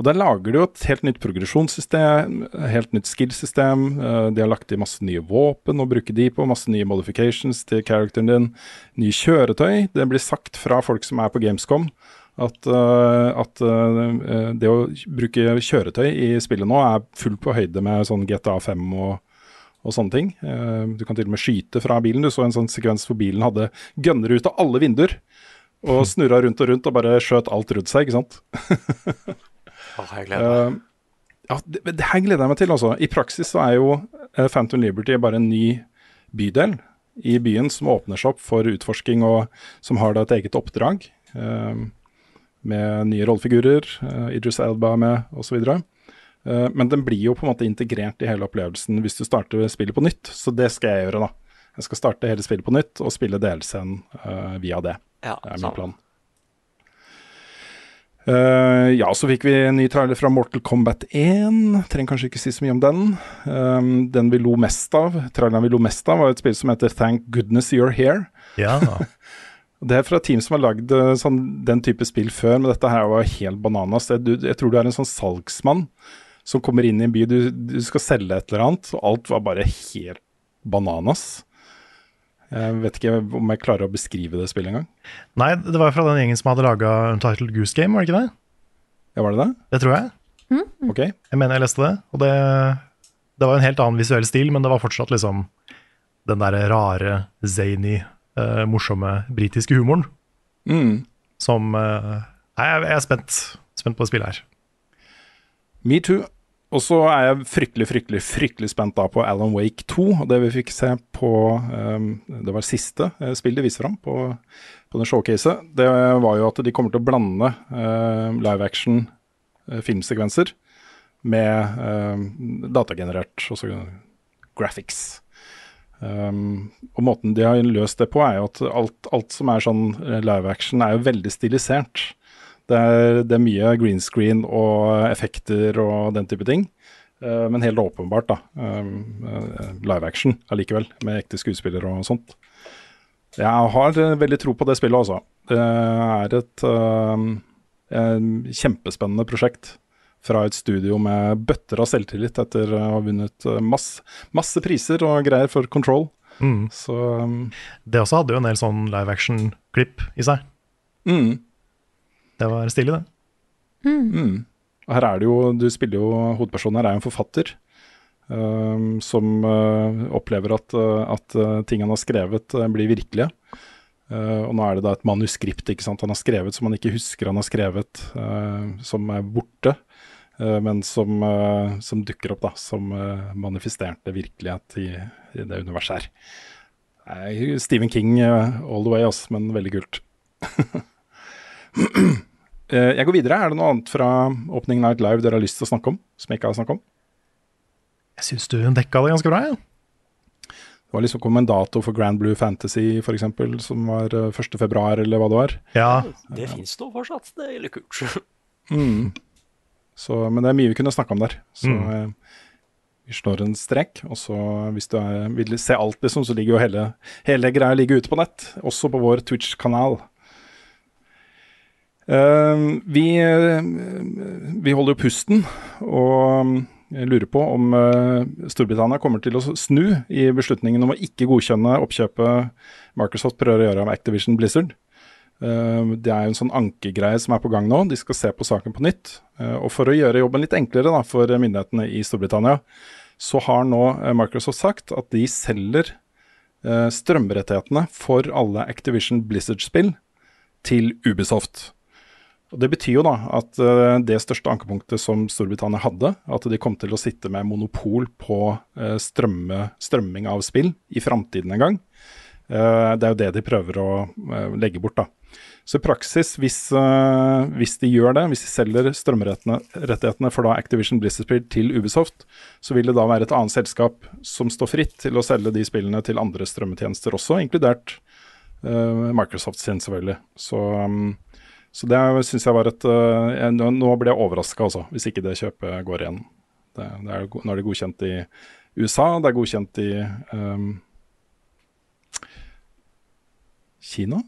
Og Der lager de jo et helt nytt progresjonssystem, helt nytt skill-system. eh, De har lagt i masse nye våpen å bruke de på, masse nye modifications til characteren din. Nye kjøretøy. Det blir sagt fra folk som er på Gamescom at, eh, at eh, det å bruke kjøretøy i spillet nå er fullt på høyde med sånn GTA 5 og, og sånne ting. Eh, Du kan til og med skyte fra bilen. Du så en sånn sekvens hvor bilen hadde gønnere ut av alle vinduer. Og snurra rundt og rundt og bare skjøt alt rundt seg, ikke sant. oh, jeg gleder meg. Eh, ja, det, det her gleder jeg meg til, altså. I praksis så er jo eh, Phantom Liberty bare en ny bydel i byen som åpner seg opp for utforsking, og som har da et eget oppdrag. med nye rollefigurer, Idris Elba med, osv. Uh, men den blir jo på en måte integrert i hele opplevelsen hvis du starter spillet på nytt. Så det skal jeg gjøre, da. Jeg skal starte hele spillet på nytt og spille delscenen uh, eh, via det. Ja, det er min samme. plan. Uh, ja, så fikk vi en ny trailer fra Mortal Kombat 1. Trenger kanskje ikke si så mye om den. Um, den vi lo mest av, traileren vi lo mest av, var et spill som heter Thank Goodness You're Here. Ja. Det er fra et team som har lagd eh, sånn, den type spill før, men dette her var helt bananas. Jeg, du, jeg tror du er en sånn salgsmann som kommer inn i en by, du, du skal selge et eller annet, og alt var bare helt bananas. Jeg vet ikke om jeg klarer å beskrive det spillet engang. Nei, det var fra den gjengen som hadde laga Untitled Goose Game, var det ikke det? Ja, var det det? Det tror jeg. Ok. Jeg mener jeg leste det. Og det, det var en helt annen visuell stil, men det var fortsatt liksom den der rare, zany, uh, morsomme britiske humoren Mm. som uh, Nei, jeg, jeg er spent, spent på det spillet her. Me too. Og så er jeg fryktelig, fryktelig fryktelig spent da på Alan Wake 2. Og det vi fikk se på um, Det var siste uh, spill de viste fram på, på den showcaset. Det var jo at de kommer til å blande uh, live action uh, filmsekvenser med uh, datagenerert også graphics. Um, og måten de har løst det på, er jo at alt, alt som er sånn eh, live action, er jo veldig stilisert. Det er, det er mye green screen og effekter og den type ting. Eh, men helt åpenbart, da. eh, live action allikevel, med ekte skuespillere og sånt. Jeg har eh, veldig tro på det spillet, altså. Det er et uh, en kjempespennende prosjekt fra et studio med bøtter av selvtillit etter å ha vunnet masse, masse priser og greier for Control. Mm. Så um, Det også hadde jo en del sånn live action-klipp i seg. mm, Det var stilig, det. Mm. Og her er det jo, du spiller jo, hovedpersonen her er jo en forfatter. um, som uh, opplever at, uh, at uh, ting han har skrevet, uh, blir virkelige. Uh, og nå er det da et manuskript ikke sant? han har skrevet som han ikke husker han har skrevet, uh, som er borte. uh, men som, uh, som dukker opp da, som uh, manifesterte virkelighet i, i det universet her. Stephen King uh, all the way, ass, men veldig kult. Eh, Jeg går videre. Er det noe annet fra Opening Night Live dere har lyst til å snakke om? Som jeg ikke har snakket om? Jeg syns du dekka det ganske bra, jeg. Det var liksom kommendator for Grand Blue Fantasy, f.eks., som var eh, 1. februar, eller hva det var. Ja, Det fins nå fortsatt. Det er litt kult. Mm. Så, men det er mye vi kunne snakke om der. Så Mm. eh, vi slår en strek. Og så hvis du er, vil se alt, liksom, så ligger jo hele, hele greia ligger ute på nett. Også på vår Twitch-kanal. Eh, vi, eh, vi holder jo pusten og jeg lurer på om eh, Storbritannia kommer til å snu i beslutningen om å ikke godkjenne oppkjøpet Microsoft prøver å gjøre av Activision Blizzard. Eh, det er jo en sånn ankegreie som er på gang nå. De skal se på saken på nytt. Eh, og for å gjøre jobben litt enklere da, for myndighetene i Storbritannia, så har nå eh, Microsoft sagt at de selger eh, strømrettighetene for alle Activision Blizzard-spill til Ubisoft. Og Det betyr jo da at eh, det største ankepunktet som Storbritannia hadde, at de kom til å sitte med monopol på eh, strømme, strømming av spill i framtiden en gang, eh, det er jo det de prøver å legge bort. da. Så i praksis, hvis, hvis de gjør det, hvis de selger strømrettighetene for da Activision Blizzard-spill til Ubisoft, så vil det da være et annet selskap som står fritt til å selge de spillene til andre strømmetjenester også, inkludert Microsoft sin, selvfølgelig. Så, um, så det syns jeg var et eh, jeg, Nå blir ble jeg overraska, altså, hvis ikke det kjøpet går igjen. Det, det er, nå er det godkjent i USA, det er godkjent i um, Kina?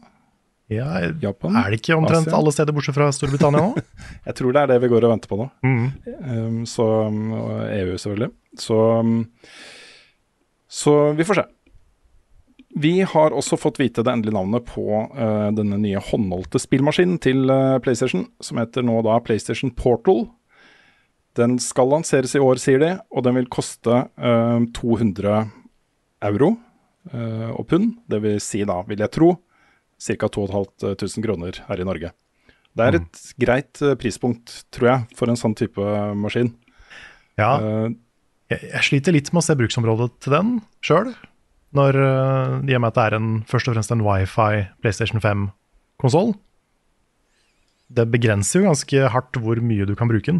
Ja, Japan? er det ikke omtrent Asia? alle steder bortsett fra Storbritannia nå? Jeg tror det er det vi går og venter på nå. Mm. Um, så, um, og EU, selvfølgelig. Så, um, så vi får se. Vi har også fått vite det endelige navnet på uh, denne nye håndholdte spillmaskinen til uh, PlayStation, som heter nå da PlayStation Portal. Den skal lanseres i år, sier de, og den vil koste uh, 200 euro og pund. Det vil si da, vil jeg tro, ca. 2500 kroner her i Norge. Det er et greit eh, prispunkt, tror jeg, for en sånn type maskin. Ja, Eh, jeg, jeg sliter litt med å se bruksområdet til den sjøl. Når uh, I og med at det er en, først og fremst en wifi PlayStation 5-konsoll. Det begrenser jo ganske hardt hvor mye du kan bruke den.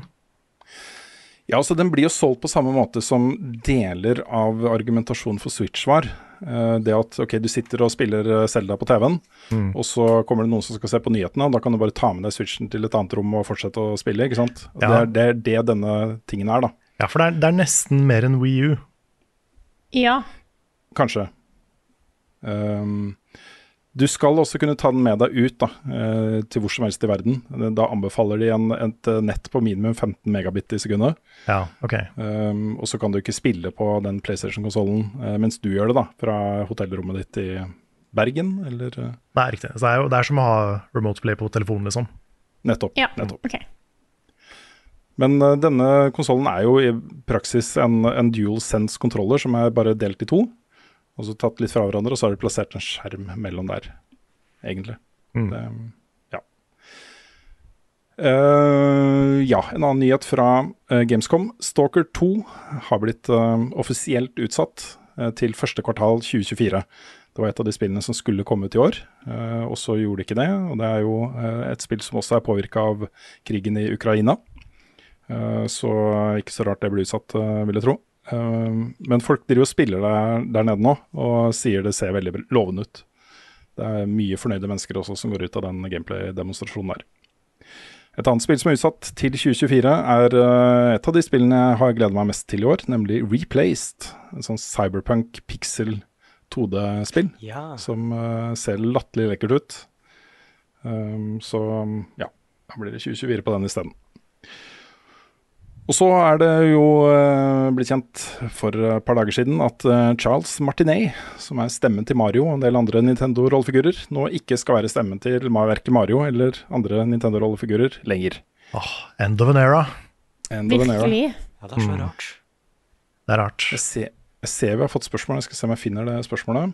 ja, altså Den blir jo solgt på samme måte som deler av argumentasjonen for Switch var. Eh, det at ok, du sitter og spiller Selda Zelda på TV-en, Mm. og så kommer det noen som skal se på nyhetene, og da kan du bare ta med deg Switchen til et annet rom og fortsette å spille, ikke sant. Ja. Det, er, det er det denne tingen er, da. Ja, for det er, det er nesten mer enn Wii U. Ja. Kanskje. Um, du skal også kunne ta den med deg ut da, eh, til hvor som helst i verden. Da anbefaler de en, et eh, nett på minimum 15 megabit i sekundet. Ja, ok. Um, og så kan du ikke spille på den PlayStation-konsollen eh, mens du gjør det, da, fra hotellrommet ditt i Bergen, eller eh, Nei, riktig. Så det er jo det er som å ha remote play på telefonen, liksom. Nettopp. ja. nettopp. Okay. Men uh, denne konsollen er jo i praksis en, en dual sense-kontroller som er bare delt i to. Og så tatt litt fra hverandre, og så har de plassert en skjerm mellom der, egentlig. Mm. Det, ja. Uh, ja, en annen nyhet fra uh, Gamescom. Stalker 2 har blitt uh, offisielt utsatt til første kvartal 2024. Det var et av de spillene som skulle komme ut i år, og så gjorde det ikke det. Og det er jo et spill som også er påvirka av krigen i Ukraina. Så ikke så rart det blir utsatt, vil jeg tro. Eh, men folk driver og spiller der, der nede nå, og sier det ser veldig lovende ut. Det er mye fornøyde mennesker også som går ut av den gameplay-demonstrasjonen der. Et annet spill som er utsatt til 2024, er eh, et av de spillene jeg har gleda meg mest til i år, nemlig Replaced. En sånn cyberpunk pixel 2D-spill Ja. som eh, ser latterlig lekkert ut. Um, så ja, da blir det 2024 på den isteden. Og så er det jo eh, blitt kjent for et par dager siden at eh, Charles Martinet, som er stemmen til Mario og en del andre Nintendo-rollefigurer, nå ikke skal være stemmen til verken Mario eller andre Nintendo-rollefigurer lenger. End of an era. End of an era. Virkelig. Ja, det er så Mm. rart. Det er rart. Jeg ser, jeg ser vi har fått spørsmål, jeg skal se om jeg finner det spørsmålet.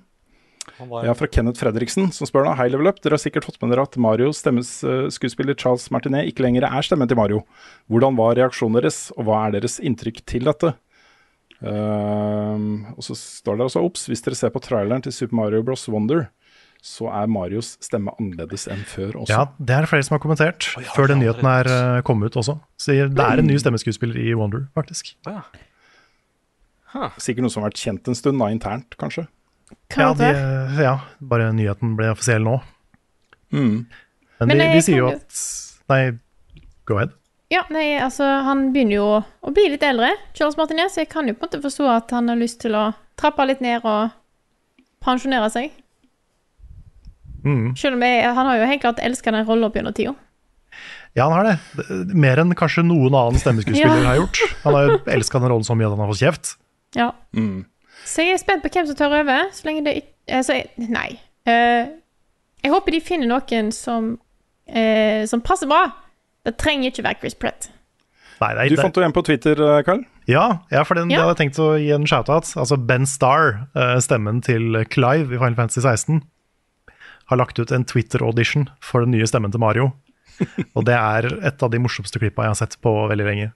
Var, Ja, fra Kenneth Fredriksen, som spør da, Hei Level Up, dere har sikkert fått med dere at Marios stemmes eh, skuespiller Charles Martinet ikke lenger er stemmen til Mario. Hvordan var reaksjonen deres, og hva er deres inntrykk til dette? Uh, og så står det også, obs, hvis dere ser på traileren til Super Mario Bros. Wonder, så er Marios stemme annerledes enn før også. Ja, det er det flere som har kommentert, oh, ja, før den nyheten er eh, kommet ut også. Så det er en ny stemmeskuespiller i Wonder, faktisk. Ja. Sikkert noe som har vært kjent en stund, da, internt kanskje. Ja, de, ja, bare nyheten ble offisiell nå. Mm. Men, Men de, de sier jo at Nei, go ahead. Ja, nei, altså, han begynner jo å bli litt eldre, Charles Martinez. så jeg kan jo på en måte forstå at han har lyst til å trappe litt ned og pensjonere seg. Mm. Selv om jeg, han har jo helt klart elska den rolla opp gjennom tida. Ja, han har det. Det- Mer enn kanskje noen annen stemmeskuespiller Ja. har gjort. Han har jo elska den rollen så mye at han har fått kjeft. Ja. Mm. Så jeg er spent på hvem som tar over, så lenge det ikke altså, Nei. Eh, jeg håper de finner noen som, eh, som passer bra. Det trenger ikke være Chris Pratt. Nei, det er, Du det- fant jo en på Twitter, Karl? Ja, ja for den, Ja. det hadde jeg tenkt å gi en shout-out. Altså Ben Starr, eh, stemmen til Clive i Final Fantasy 16, har lagt ut en Twitter-audition for den nye stemmen til Mario. Og det er et av de morsomste klippa jeg har sett på veldig lenge.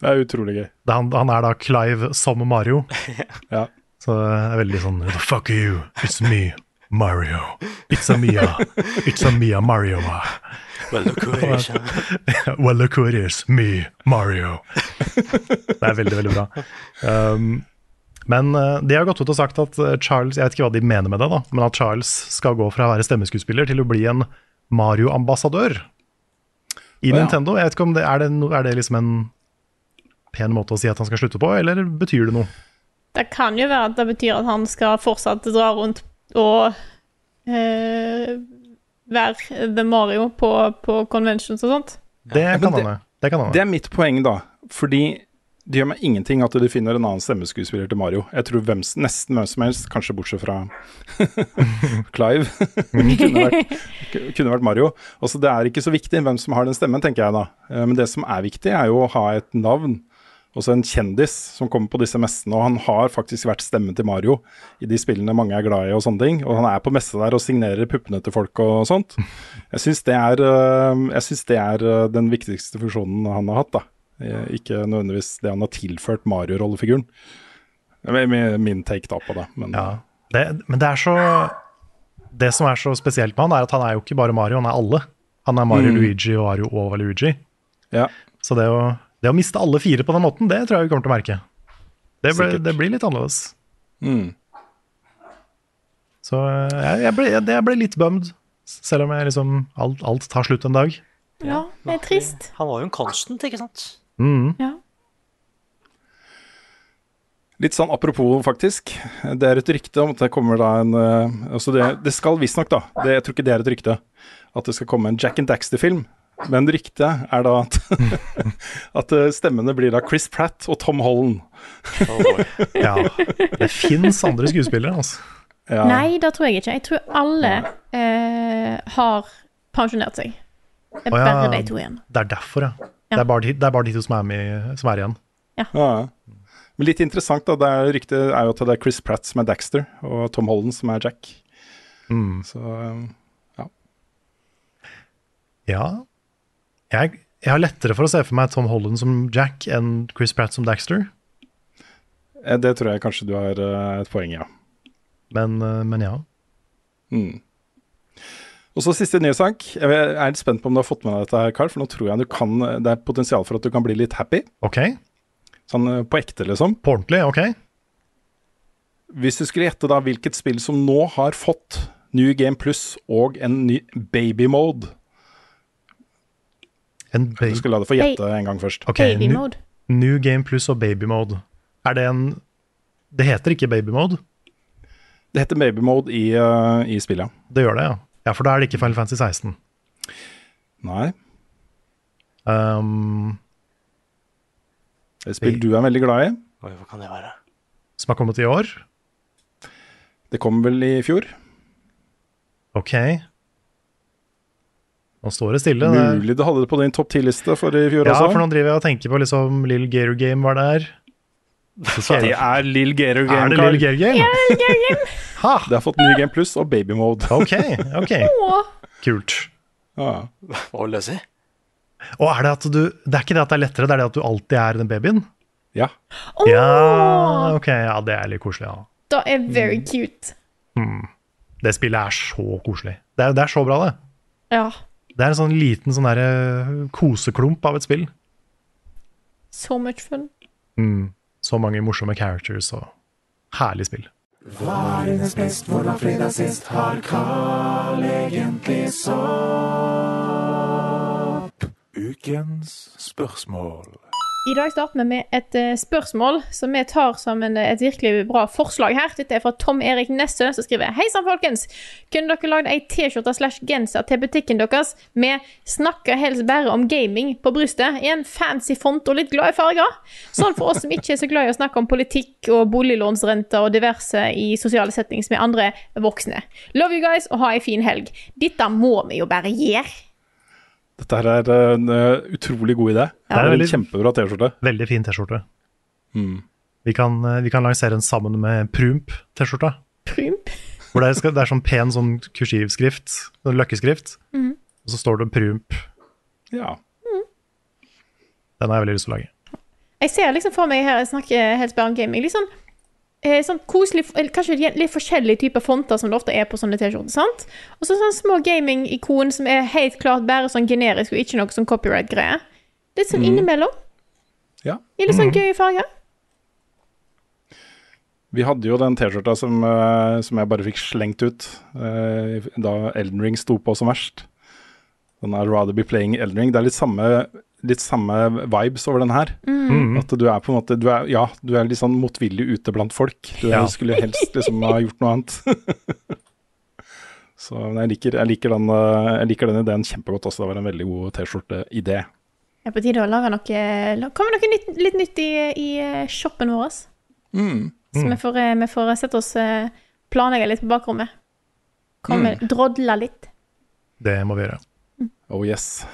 Det er utrolig gøy. Han, han er da Clive som Mario, Ja. Så det er veldig sånn the fuck you? It's me, Mario. It's a Mia. It's a Mia Mario. Well, look who it is. well, look who it is. Me, Mario. det er veldig, veldig bra. Um, men eh, de har gått ut og sagt at eh, Charles Jeg vet ikke hva de mener med det, da, men at Charles skal gå fra å være stemmeskuespiller til å bli en Mario-ambassadør i oh, ja. Nintendo. Jeg vet ikke om det er, det er det liksom en pen måte å si at han skal slutte på, eller betyr det noe? Det kan jo være at det betyr at han skal fortsatt dra rundt og eh, være The Mario på, på conventions og sånt. Det kan han hende. Det. Det er mitt poeng, da. Fordi det gjør meg ingenting at du finner en annen stemmeskuespiller til Mario. Jeg tror hvem, nesten hvem som helst, kanskje bortsett fra Clive, kunne, vært, kunne vært Mario. Også det er ikke så viktig hvem som har den stemmen, tenker jeg da. Eh, Men det som er viktig, er jo å ha et navn. Også en kjendis som kommer på disse messene, og han har faktisk vært stemmen til Mario i de spillene mange er glad i og sånne ting. Og han er på messe der og signerer puppene til folk og sånt. Jeg syns det det er øh, den viktigste funksjonen han har hatt, da. Eh, Ikke nødvendigvis det han har tilført Mario-rollefiguren. Min take da på det. Men Ja. Det, men det er så Det som er så spesielt med han, er at han er jo ikke bare Mario, han er alle. Han er Mario, Mm. Luigi og Mario og Luigi. ja. Så det å, det å miste alle fire på den måten, det tror jeg vi kommer til å merke. Det, ble, det blir litt annerledes. Mm. Så eh, jeg, jeg, ble, jeg, jeg ble litt bummed, selv om jeg liksom alt, alt tar slutt en dag. Ja, det er trist. Han var jo en constant, ikke sant? Mm. Ja. Litt sånn apropos, faktisk. Det er et rykte om at det kommer da en øh, altså det, det skal visstnok, da, det, jeg tror ikke det er et rykte, at det skal komme en Jack and Daxter-film. Men ryktet er da at, at øh, stemmene blir da Chris Pratt og Tom Holland. Ja, det fins andre skuespillere, altså. Ja. Nei, det tror jeg ikke. Jeg tror alle eh, har pensjonert seg. Det er oh, ja. bare de to igjen. Det er derfor, ja. Ja. Det, er bare de, det er bare de to som er, med, som er igjen. Ja. Men litt interessant, da. Det er, ryktet er jo at det er Chris Pratt som er Daxter, og Tom Holland som er Jack. Mm. Så ja. Ja. Jeg, jeg har lettere for å se for meg Tom Holland som Jack enn Chris Pratt som Daxter. eh, det tror jeg kanskje du har øh, et poeng i, ja. Men, eh, men ja. Mm. Og så siste nyhetssak. Jeg er litt spent på om du har fått med deg dette, her, Carl. For nå tror jeg du kan, det er potensial for at du kan bli litt happy. Ok. Sånn på ekte, liksom. På ordentlig, ok. Hvis du skulle gjette da hvilket spill som nå har fått New Game Plus og en ny baby mode Du skal la det få gjette en gang først. Okay, Baby mode. New Game Plus og Baby Mode. Er det en Det heter ikke Baby Mode? Det heter baby mode i, uh, i spillet. Det gjør det, ja. Ja, For da er det ikke Final Fantasy 16. Nei. Um, Det er spill du er veldig glad i. Oi, hva kan det være? som har kommet i år. Det kom vel i fjor. Ok. Nå står det stille. Mulig du hadde det på din topp 10-liste for i fjor ja, også. for nå driver jeg og tenker på liksom Lill Gator Game var der. Så Det er Lill Gator Game. Er det Carl. Lill Gator Game? Ha! Det har fått New Game Plus og baby mode. Ok, ok. Kult. Ja. Hva vil det si? Og er det at du Det er ikke det at det er lettere, det er det at du alltid er den babyen? ja. Ja, ok, ja, det er litt koselig, ja. det er very cute. Det spillet er så koselig. Det er, det er så bra, det. Ja, Det er en sånn liten sånn der, koseklump av et spill. so much fun. Mm. Så mange morsomme characters og herlig spill. Hva er hennes best, hvor var fredag sist, har Carl egentlig sopp? Ukens spørsmål. I dag starter vi med et eh, spørsmål som vi tar som en, et virkelig bra forslag her. Dette er fra Tom Erik Nessø, som skriver Hei sann, folkens! Kunne dere lagd ei T-skjorte slash genser til butikken deres med 'Snakker helst bare om gaming' på brystet, i en fancy font og litt glade farger? Sånn for oss som ikke er så glad i å snakke om politikk og boliglånsrenter og diverse i sosiale settings med andre voksne. Love you guys, og ha ei fin helg. Dette må vi jo bare gjøre. Dette her er en eh, utrolig god idé. Det er Det er en veldig- kjempebra T-skjorte. Veldig fin T-skjorte. Mm. Vi, kan, eh, vi kan lansere den sammen med Prump-T-skjorta. Prump? Hvor det, er, det er sånn pen sånn kursivskrift, sånn løkkeskrift, mm. og så står det Prump. Ja. Den har jeg veldig lyst til å lage. Jeg ser liksom for meg her, jeg snakker helt bare om gaming, liksom sånn, eh, sånn koselig, eller kanskje litt- forskjellige typer fonter som det ofte er på sånne T-skjorter? Og så sånn små gaming-ikon som er helt klart bare sånn generisk og ikke noe sånn copyright-greie. Litt sånn mm. innimellom. Ja. I litt sånn Mhm. gøye farger. Vi hadde jo den T-skjorta som, eh, som jeg bare fikk slengt ut eh, da Elden Ring sto på som verst. Den er Rather Be Playing Elden Ring. Det er litt samme, litt samme vibes over den her. Mm. At du er på en måte du er, Ja, du er litt sånn motvillig ute blant folk. Du Ja. skulle helst liksom ha gjort noe annet. Så men jeg liker, jeg, liker den, eh, jeg liker den ideen kjempegodt også. Det var en veldig god T-skjorte-idé. Det er på tide å lage noe Kommer noe nytt, litt nytt i, i eh, shoppen vår. Mm. Så vi får, eh, vi får sette oss eh, planlegge litt på bakrommet. Komme, Mm. Drodle litt. Det må vi gjøre. Oh yes.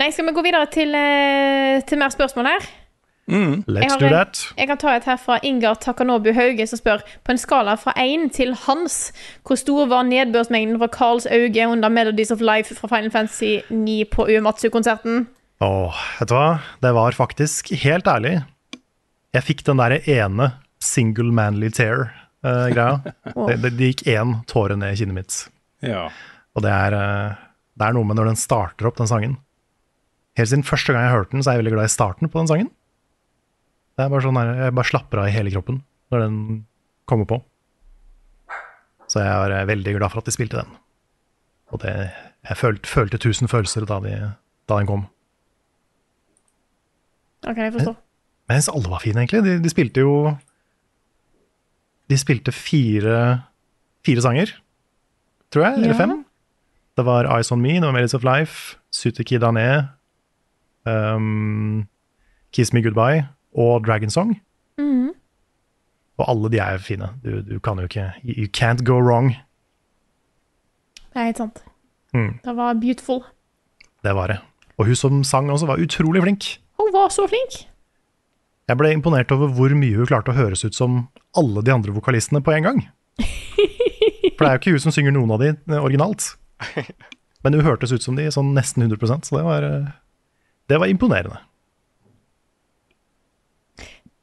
Nei, skal vi gå videre til, eh, til mer spørsmål her? Mm, Let's do do en- that. Jeg kan ta et her fra Ingar Takanobu Hauge, som spør på en skala fra 1 til Hans, hvor stor var nedbørsmengden fra Carls Auge under Melodies of Life fra Final Fantasy 9 på Uematsu-konserten? Åh, vet du hva? Det var faktisk, helt ærlig, jeg fikk den der ene single manly tear-greia. Wow. det, det, det gikk én tåre ned i kinnet mitt. Ja. Og det er, eh, det er noe med når den starter opp, den sangen. Helt siden første gang jeg hørte den, så er jeg veldig glad i starten på den sangen. Det er bare sånn her, Jeg bare slapper av i hele kroppen når den kommer på. Så jeg er eh, veldig glad for at de spilte den. Og det, jeg følte, følte tusen følelser da, de, da den kom. Ok, kan jeg forstå. Men jeg syns alle var fine, egentlig. De, de spilte jo De spilte fire, fire sanger, tror jeg. Eller Ja. fem. Det var Eyes On Me, det var Melodies of Life, Sutiki Dane, um, Kiss Me Goodbye og Dragon Song. Mm. Og alle de er fine. Du, du kan jo ikke You can't go wrong. Det er helt sant. Mm, Det var beautiful. det var det. Og hun som sang også, var utrolig flink. Hun var så flink. Jeg ble imponert over hvor mye hun klarte å høres ut som alle de andre vokalistene på en gang. For det er jo ikke hun som synger noen av de eh, originalt. Men hun hørtes ut som de sånn nesten 100 så det var, eh, det var imponerende.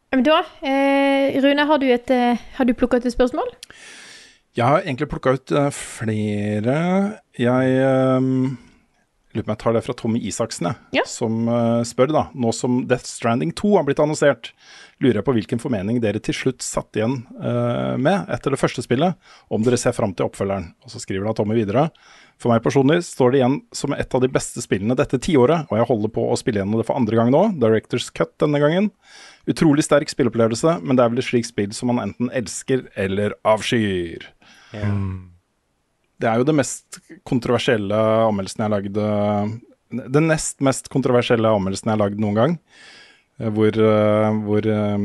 Da, eh, Rune, har du, et, eh, har du plukka ut et spørsmål? Jeg har egentlig plukka ut eh, flere. Jeg um, lurer på om jeg tar det fra Tommy Isaksen, Ja. som uh, spør, da. Nå som Death Stranding 2 har blitt annonsert, lurer jeg på hvilken formening dere til slutt satt igjen uh, med etter det første spillet, om dere ser fram til oppfølgeren. Og så skriver da Tommy videre. For meg personlig står det igjen som et av de beste spillene dette tiåret, og jeg holder på å spille gjennom det for andre gang nå, Directors Cut denne gangen. Utrolig sterk spilleopplevelse, men det er vel et slikt spill som man enten elsker eller avskyr. Det er jo det mest kontroversielle anmeldelsen jeg har lagd Den nest mest kontroversielle anmeldelsen jeg har lagd noen gang. Eh, Hvor, eh, hvor eh,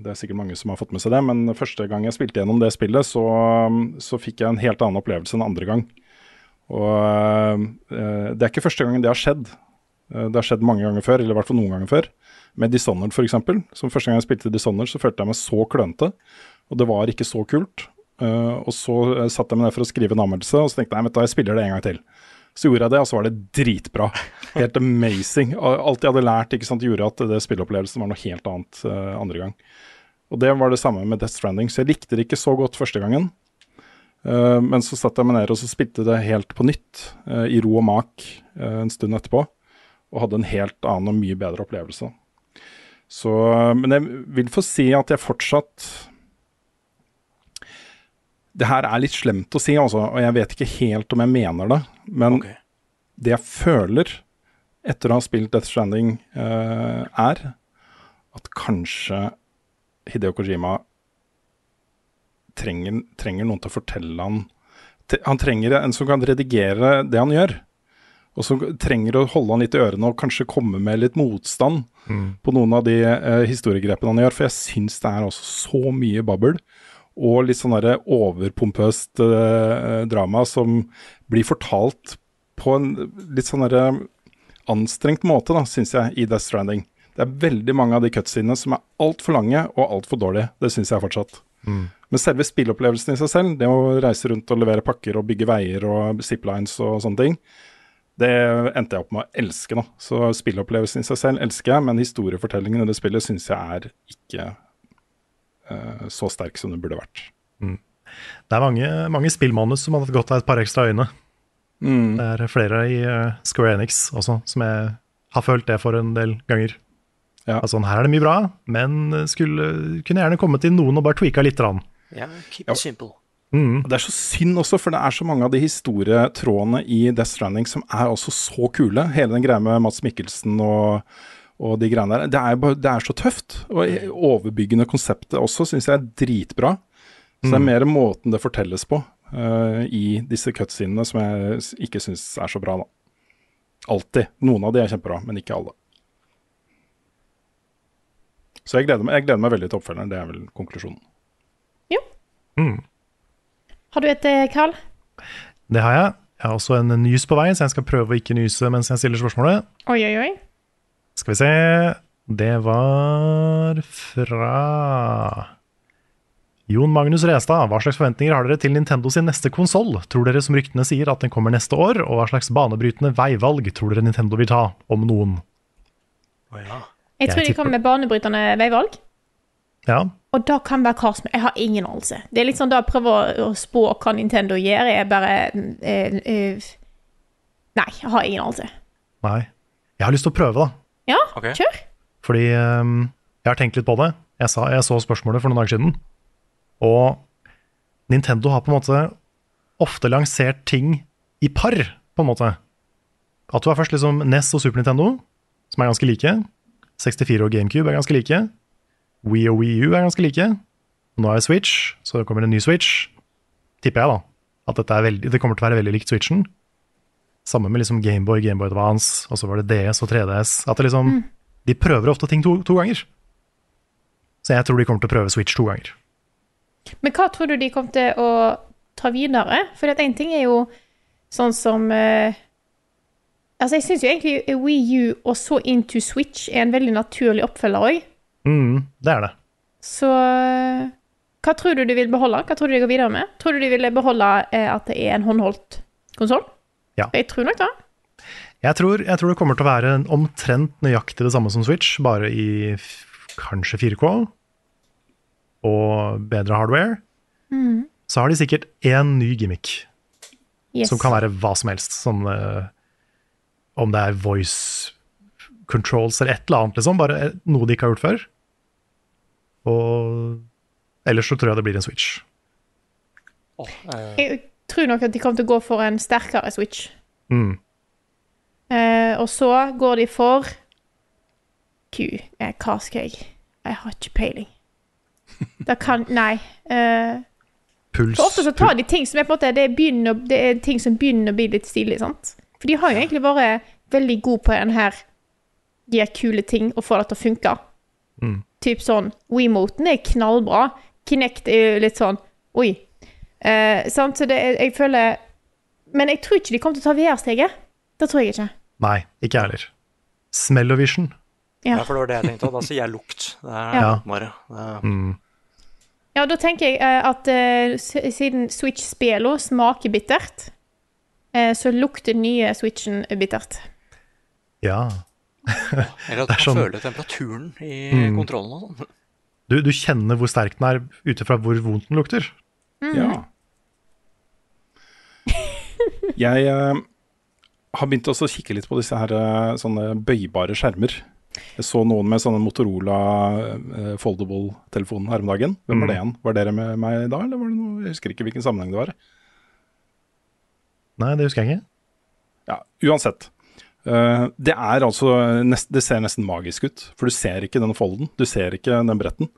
Det er sikkert mange som har fått med seg det, men første gang jeg spilte gjennom det spillet, så, så fikk jeg en helt annen opplevelse enn andre gang. Og det er ikke første gangen det har skjedd. Det har skjedd mange ganger før, eller i hvert fall noen ganger før. Med Dishonored f.eks. Som første gang jeg spilte Dishonored, så følte jeg meg så klønete. Og det var ikke så kult. Eh, og så satt satte jeg meg ned for å skrive en anmeldelse, og så tenkte jeg vet du, jeg spiller det en gang til. Så gjorde jeg det, og så var det dritbra. Helt amazing. Alt jeg hadde lært, ikke sant, gjorde at det spilleopplevelsen var noe helt annet uh, andre gang. Og det var det samme med Death Stranding. Så jeg likte det ikke så godt første gangen. Uh, men så satte jeg meg ned og så spilte det helt på nytt, uh, i ro og mak, eh, en stund etterpå. Og hadde en helt annen og mye bedre opplevelse. Så, men jeg vil få si at jeg fortsatt Det her er litt slemt å si, altså, og jeg vet ikke helt om jeg mener det. Men okay. det jeg føler etter å ha spilt Death Stranding, uh, er at kanskje Hideo Kojima trenger, trenger noen til å fortelle han Han trenger en som kan redigere det han gjør. Og som trenger å holde han litt i ørene og kanskje komme med litt motstand på noen av de eh, historiegrepene han gjør. For jeg syns det er også så mye babbel. Og litt sånn overpompøst eh, drama som blir fortalt på en litt sånn anstrengt måte, da, syns jeg, i Death Stranding. Det er veldig mange av de cutscenene som er altfor lange og altfor dårlige. Det syns jeg fortsatt. Mm. Men selve spillopplevelsen i seg selv, det å reise rundt og levere pakker og bygge veier og ziplines og sånne ting, det endte jeg opp med å elske. nå. Så spillopplevelsen i seg selv elsker jeg, men historiefortellingen i det spillet syns jeg er ikke så sterk som det burde vært. Det er mange, mange spillmanus som har gått godt av et par ekstra øyne. Mm. Det er flere i eh, Square Enix også som jeg har følt det for en del ganger. Altså, her er det mye bra, men skulle, kunne gjerne kommet til noen og bare tweaka litt. Rann. Ja, keep it simple. Mm. Det er så synd også, for det er så mange av de historietrådene i Death Stranding som er også så kule. Hele den greia med Mats Mikkelsen og, og de greiene der. Det er, bare, det er så tøft. Og overbyggende konseptet også syns jeg er dritbra. Så det er Mm. mer måten det fortelles på uh, i disse cutscenene som jeg ikke syns er så bra, da. Alltid. Noen av de er kjempebra, men ikke alle. Så jeg gleder meg, jeg gleder meg veldig til oppfølgeren. Det er vel konklusjonen. Mm. Har du et, eh, Carl? Det har jeg. Jeg har også en nys på vei, så jeg skal prøve å ikke nyse mens jeg stiller spørsmålet. Oi, oi, oi. Skal vi se Det var fra Jon Magnus Restad. Hva slags forventninger har dere til Nintendo sin neste konsoll? Tror dere som ryktene sier at den kommer neste år? Og hva slags banebrytende veivalg tror dere Nintendo vil ta, om noen? Jeg Jeg tror de kommer med banebrytende veivalg. Ja, Og da kan være hva som Jeg har ingen anelse. Det er litt sånn da å prøve å- spå hva Nintendo gjør, er bare eh, eh, Nei, jeg har ingen anelse. nei. Jeg har lyst til å prøve, da. Ja, okay. kjør. Fordi um, jeg har tenkt litt på det. Jeg, sa, jeg så spørsmålet for noen dager siden. Og Nintendo har på en måte ofte lansert ting i par, på en måte. At du har først liksom NES og Super Nintendo, som er ganske like. 64 og GameCube er ganske like. Wii og Wii U er ganske like. Nå er det Switch, så det kommer en ny Switch. Tipper jeg, da. At dette er veldig, det kommer til å være veldig likt Switchen. Samme med liksom Gameboy, Gameboy Advance, og så var det DS og 3DS. At det liksom, De prøver ofte ting to, to ganger. Så jeg tror de kommer til å prøve Switch to ganger. Men hva tror du de kommer til å ta videre? For én ting er jo sånn som eh, Altså, jeg syns jo egentlig Wii U og så Into Switch er en veldig naturlig oppfølger òg. Mm, det er det. Så eh, hva tror du de vil beholde? Hva tror du de går videre med? Tror du de vil beholde eh, at det er en håndholdt konsoll? Ja. Jeg tror nok det. Jeg tror, jeg tror det kommer til å være en omtrent nøyaktig det samme som Switch, bare i f kanskje 4K og bedre hardware. Mm. Så har de sikkert én ny gimmick, Yes. som kan være hva som helst. Sånn, uh, om det er voice controls eller et eller annet, liksom. Bare noe de ikke har gjort før. Og ellers så tror jeg det blir en Switch. Oh, Jeg tror nok at de kommer til å gå for en sterkere Switch. Mm. Eh, og så går de for Q. Eh, hva skal jeg Jeg har ikke peiling. Det kan Nei. Eh, Puls for ofte så tar de ting som er på en måte Det, begynner, det er ting som begynner å bli litt stilig, sant? For de har jo egentlig vært veldig gode på den her de er kule ting og får det til å funke. Mm. Typ sånn WeMoten er knallbra. Kinect er jo litt sånn Oi. Eh, sant? Så det, er- jeg føler Men jeg tror ikke de kommer til å ta VR-steget. Det tror jeg ikke. Nei, ikke jeg heller. Smellovision. Ja. Ja, for det var det jeg tenkte. Da sier jeg lukt. Det er Ja. bare. Det, Mm. Ja, da tenker jeg eh, at eh, siden Switch-spillene smaker bittert, eh, så lukter nye Switchen bittert. Ja. eller at Det man sånn- føler temperaturen i Mm. kontrollen og sånn. Du, du kjenner hvor sterk den er ut ifra hvor vondt den lukter. Mm. Ja. Jeg eh, har begynt også å kikke litt på disse her eh, sånne bøybare skjermer. Jeg så noen med sånne Motorola eh, foldable-telefonen her om dagen. Hvem var det Mm. igjen? Var dere med meg da, eller var det noe Jeg husker ikke hvilken sammenheng det var. Nei, det husker jeg ikke. Ja, uansett. Eh, det er altså nest, Det ser nesten magisk ut, for du ser ikke den folden. Du ser ikke den bretten.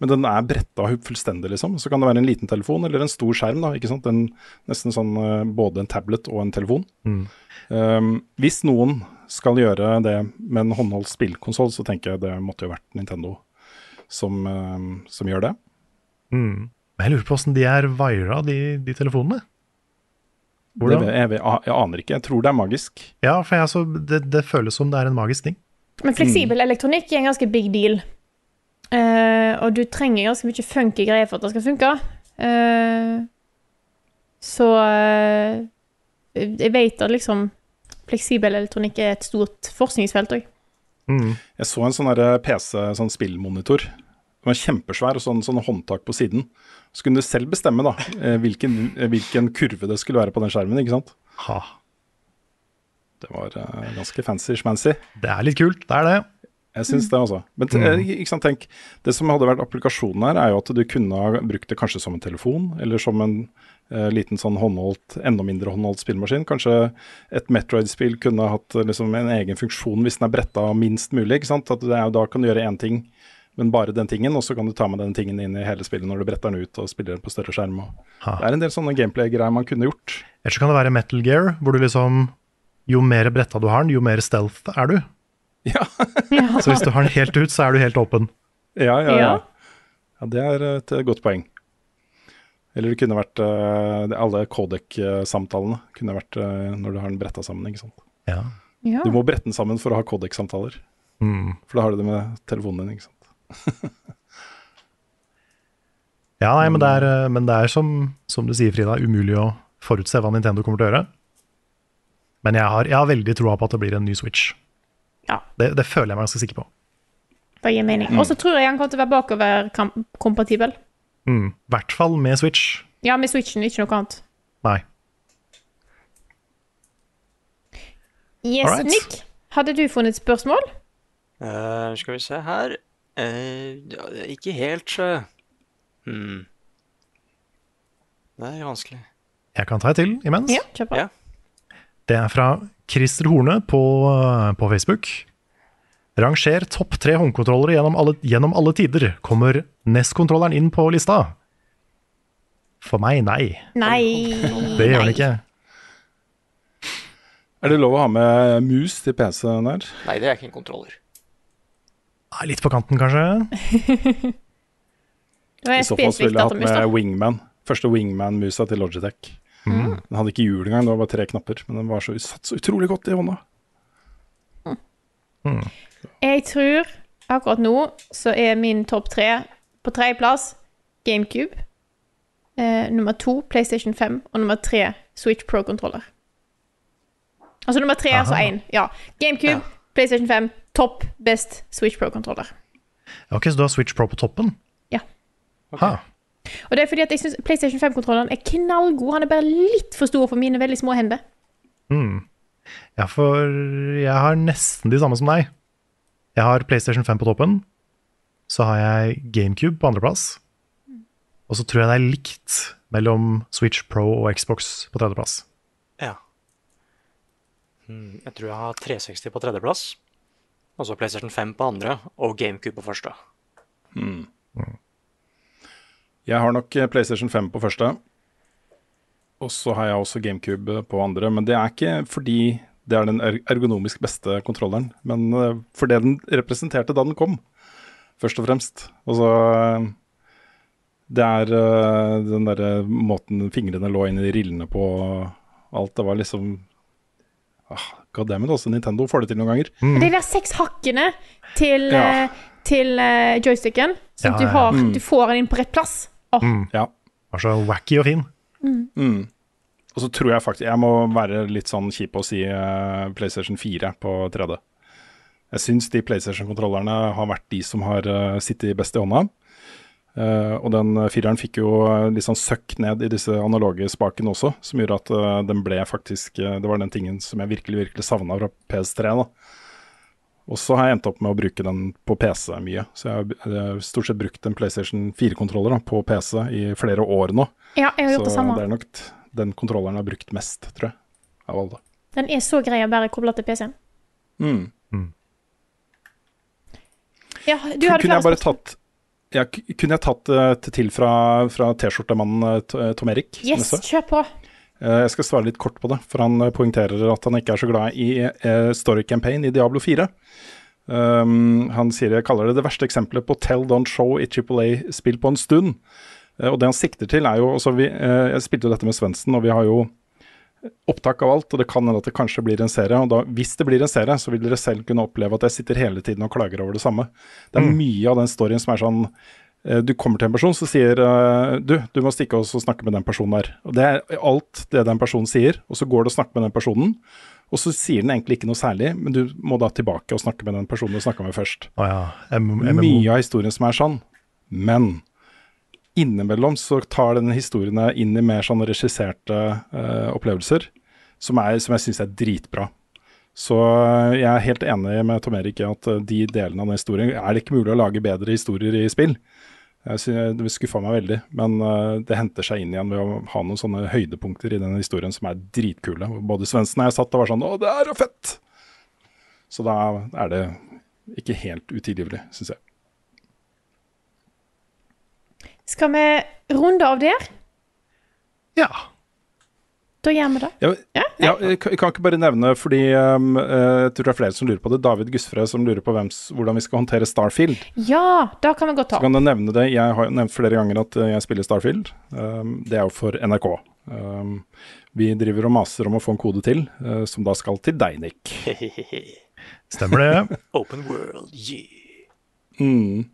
Men den er bretta fullstendig, liksom. Så kan det være en liten telefon eller en stor skjerm. da, ikke sant? En, nesten sånn eh, både en tablet og en telefon. Mm. Um, hvis noen skal gjøre det med en håndholdt spillkonsoll, så tenker jeg det måtte jo vært Nintendo som, um, som gjør det. Mm. Men jeg lurer på åssen de er vira, de, de telefonene. Hvordan? Det, jeg, jeg, jeg aner ikke. Jeg tror det er magisk. Ja, for jeg, altså, det, det føles som det er en magisk ting. Men fleksibel elektronikk er en ganske big deal. Eh, og du trenger ganske mye funky greier for at det skal funke. Uh, så uh, jeg vet at liksom fleksibel elektronikk er et stort forskningsfelt òg. Mm. Jeg så en sånn PC, sånn spillmonitor. Den var kjempesvær og sånn, sånn håndtak på siden. Så kunne du selv bestemme da, hvilken, hvilken kurve det skulle være på den skjermen. ikke sant? Ha. Det var ganske fancy-schmancy. Det er litt kult, det er det. Jeg syns det, altså. Men t- eh, ikke sant, tenk, det som hadde vært applikasjonen her, er jo at du kunne ha brukt det kanskje som en telefon, eller som en eh, liten sånn håndholdt, enda mindre håndholdt spillmaskin. Kanskje et Metroid-spill kunne hatt eh, liksom en egen funksjon hvis den er bretta minst mulig. ikke sant? At er da kan du gjøre én ting, men bare den tingen, og så kan du ta med den tingen inn i hele spillet når du bretter den ut og spiller den på større skjerm. Det er en del sånne gameplay-greier man kunne gjort. Eller så kan det være Metal Gear, hvor du liksom Jo mer bretta du har den, jo mer stealth er du. Ja. Så hvis du har den helt ut, så er du helt åpen. Ja, ja, ja. Ja. det er et eh, godt poeng. Eller det kunne vært eh, Alle Codec-samtalene kunne vært eh, når du har den bretta sammen. ikke sant? Ja. Ja. Du må brette den sammen for å ha Codec-samtaler. Mm. For da har du det med telefonen din. ikke sant? Ja, nei, men det er, men det er som, som du sier, Frida, umulig å forutse hva Nintendo kommer til å gjøre. Men jeg har, jeg har veldig troa på at det blir en ny Switch. Ja. Det, det føler jeg meg ganske sikker på. Det gir mening. Og så tror jeg han kommer til å være bakoverkompatibel. Mm. I hvert fall med Switch. Ja, med Switchen, ikke noe annet. Nei. Yes, Alright. Nick, hadde du funnet spørsmål? Uh, skal vi se her Eh, er Ikke helt uh, hmm. Det er vanskelig. Jeg kan ta et til imens. Ja, kjør på. Ja. Det er fra Christer Horne på, på Facebook. Ranger topp tre håndkontrollere gjennom alle, gjennom alle tider. Kommer NES-kontrolleren inn på lista? For meg, nei. Nei. Det gjør den ikke. Er det lov å ha med mus til PC-en her? Nei, det er ikke en kontroller. Nei, Litt på kanten, kanskje. I så fall ville jeg hatt med Wingman. Første Wingman-musa til Logitech. Mm. Den hadde ikke hjul engang, det var bare tre knapper. Men den var så, satt så utrolig godt i hånda. Jeg tror akkurat nå så er min topp tre på tredjeplass GameCube. Eh, nummer to PlayStation 5, og nummer tre Switch Pro-kontroller. Altså nummer tre, altså én. Ja. GameCube, PlayStation 5, topp, best Switch Pro-kontroller. Ok, Så du har Switch Pro på toppen? Ja. Ha. Og det er fordi at jeg syns PlayStation 5-kontrolleren er knallgod. Han er bare litt for stor for mine veldig små hender. Mm. Ja, for jeg har nesten de samme som deg. Jeg har PlayStation 5 på toppen. Så har jeg GameCube på andreplass. Og så tror jeg det er likt mellom Switch Pro og Xbox på tredjeplass. Ja. Hmm, jeg tror jeg har 360 på tredjeplass. Og så PlayStation 5 på andre, og GameCube på første. Jeg har nok eh, PlayStation 5 på første. Og så har jeg også GameCube på andre. Men det er ikke fordi det er den er- ergonomisk beste kontrolleren, men eh, for det den representerte da den kom, først og fremst. Og så eh, Det er den derre måten fingrene lå inn i rillene på alt. Det var liksom ah, God damn også Nintendo får det til noen ganger. De der seks hakkene til, Ja. til joysticken, sånn at Ja, du, ja. har, Mm. du får den inn på rett plass. Åh, Mm. Ja. Var så wacky og fin. Mm. Og så tror jeg faktisk Jeg må være litt sånn kjip og si uh, PlayStation 4 på 3D. Jeg syns de PlayStation-kontrollerne har vært de som har uh, sittet best i hånda. Uh, og den fireren fikk jo litt sånn søkk ned i disse analoge spakene også, som gjorde at den ble faktisk Det var den tingen som jeg virkelig, virkelig savna fra PS3. da. Og så har jeg endt opp med å bruke den på PC mye. Så jeg har eh, stort sett brukt en PlayStation 4-kontroller på PC i flere år nå. Ja, jeg har gjort Så det samme. Så det er nok den kontrolleren jeg har brukt mest, tror jeg, av alle. Den er så grei å bare koble til PC-en. Mm. Ja, du hadde kunne jeg bare tatt ja, Kunne jeg tatt det til- til fra, fra T-skjortemannen eh, Tom Erik? Yes, kjør på. Eh, Jeg skal svare litt kort på det, for han eh, poengterer at han ikke er så glad i eh, story campaign i Diablo 4. Um, han sier jeg kaller det det verste eksempelet på tell, don't show i Triple A-spill på en stund. Og det han sikter til er jo også vi, eh, Jeg spilte jo dette med Svendsen, og vi har jo opptak av alt, og det kan hende at det kanskje blir en serie. Og da, hvis det blir en serie, så vil dere selv kunne oppleve at jeg sitter hele tiden og klager over det samme. Det er Mm. mye av den storyen som er sånn Du kommer til en person som sier eh, Du, du må stikke og snakke med den personen der. Og det er alt det den personen sier, og så går du og snakker med den personen. Og så sier den egentlig ikke noe særlig, men du må da tilbake og snakke med den personen du snakka med først. Oh ja. Mye av historien som er sånn. Men innimellom så tar denne historiene inn i mer sånn regisserte uh, opplevelser, som, er, som jeg syns er dritbra. Så eh, jeg er helt enig med Tom Erik i at eh, de delene av den historien er det ikke mulig å lage bedre historier i spill. Jeg det skuffa meg veldig, men eh, det henter seg inn igjen ved å ha noen sånne høydepunkter i den historien som er dritkule. Både Svendsen og jeg satt og var sånn Å, det er jo fett! Så da er det ikke helt utilgivelig, syns jeg. Skal vi runde av der? Ja. Da gjør vi det. Ja, ja, jeg kan jeg kan ikke bare nevne, fordi um, eh, jeg tror det er flere som lurer på det. David Gusfred som lurer på hvem, hvordan vi skal håndtere Starfield. Ja, da kan vi godt ta Så kan jeg nevne det. Jeg har nevnt flere ganger at eh, jeg spiller Starfield. Um, det er jo for NRK. Um, vi driver og maser om å få en kode til, uh, som da skal til deg, Nick. Stemmer det. Open world, yeah. Mm.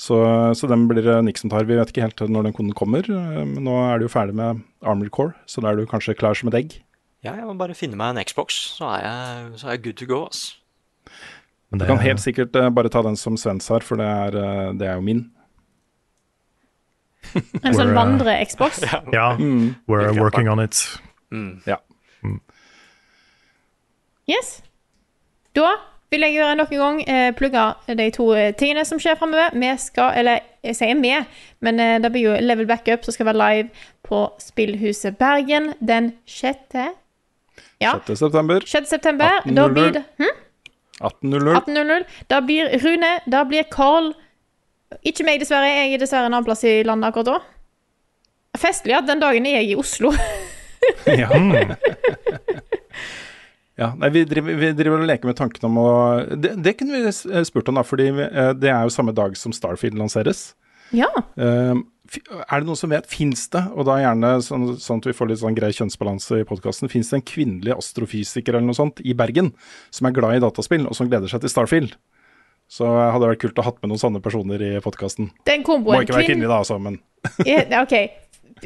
Så, så den blir det Nick som tar. Vi vet ikke helt når den koden kommer. eh, Men nå er du jo ferdig med Armored Core, så da er du kanskje klar som et egg. Ja, jeg må bare finne meg en Xbox, så er jeg, så er jeg good to go, ass. Men Du kan helt sikkert eh, bare ta den som Svens har, for det er, eh, det er jo min. En sånn vandre-Xbox. ja, Mm. we're working on it. Mm. Ja. Yes. Da vil jeg gjøre nok en gang eh, plugge de to eh, tingene som skjer framover. Vi skal, eller jeg sier vi, men eh, det blir jo Level Backup som skal være live på Spillhuset Bergen den 6. Ja, 6. september 6. september. Da 18.00. blir det hm? 18.00. 18.00. Da blir Rune, da blir Carl Ikke meg, dessverre. Jeg er dessverre en annen plass i landet akkurat da. Festlig at den dagen er jeg i Oslo. ja. ja. Nei, vi driver, vi driver og leker med tanken om å Det, det kunne vi spurt om, da, fordi eh, det er jo samme dag som Starfield lanseres. ja. Um, er det noen som vet, fins det, og da gjerne sånn, sånn at vi får litt sånn grei kjønnsbalanse i podkasten, fins det en kvinnelig astrofysiker eller noe sånt i Bergen som er glad i dataspill, og som gleder seg til Starfield? Så hadde det vært kult å ha med noen sånne personer i podkasten. Må ikke være kvinnelig, da, altså, men OK.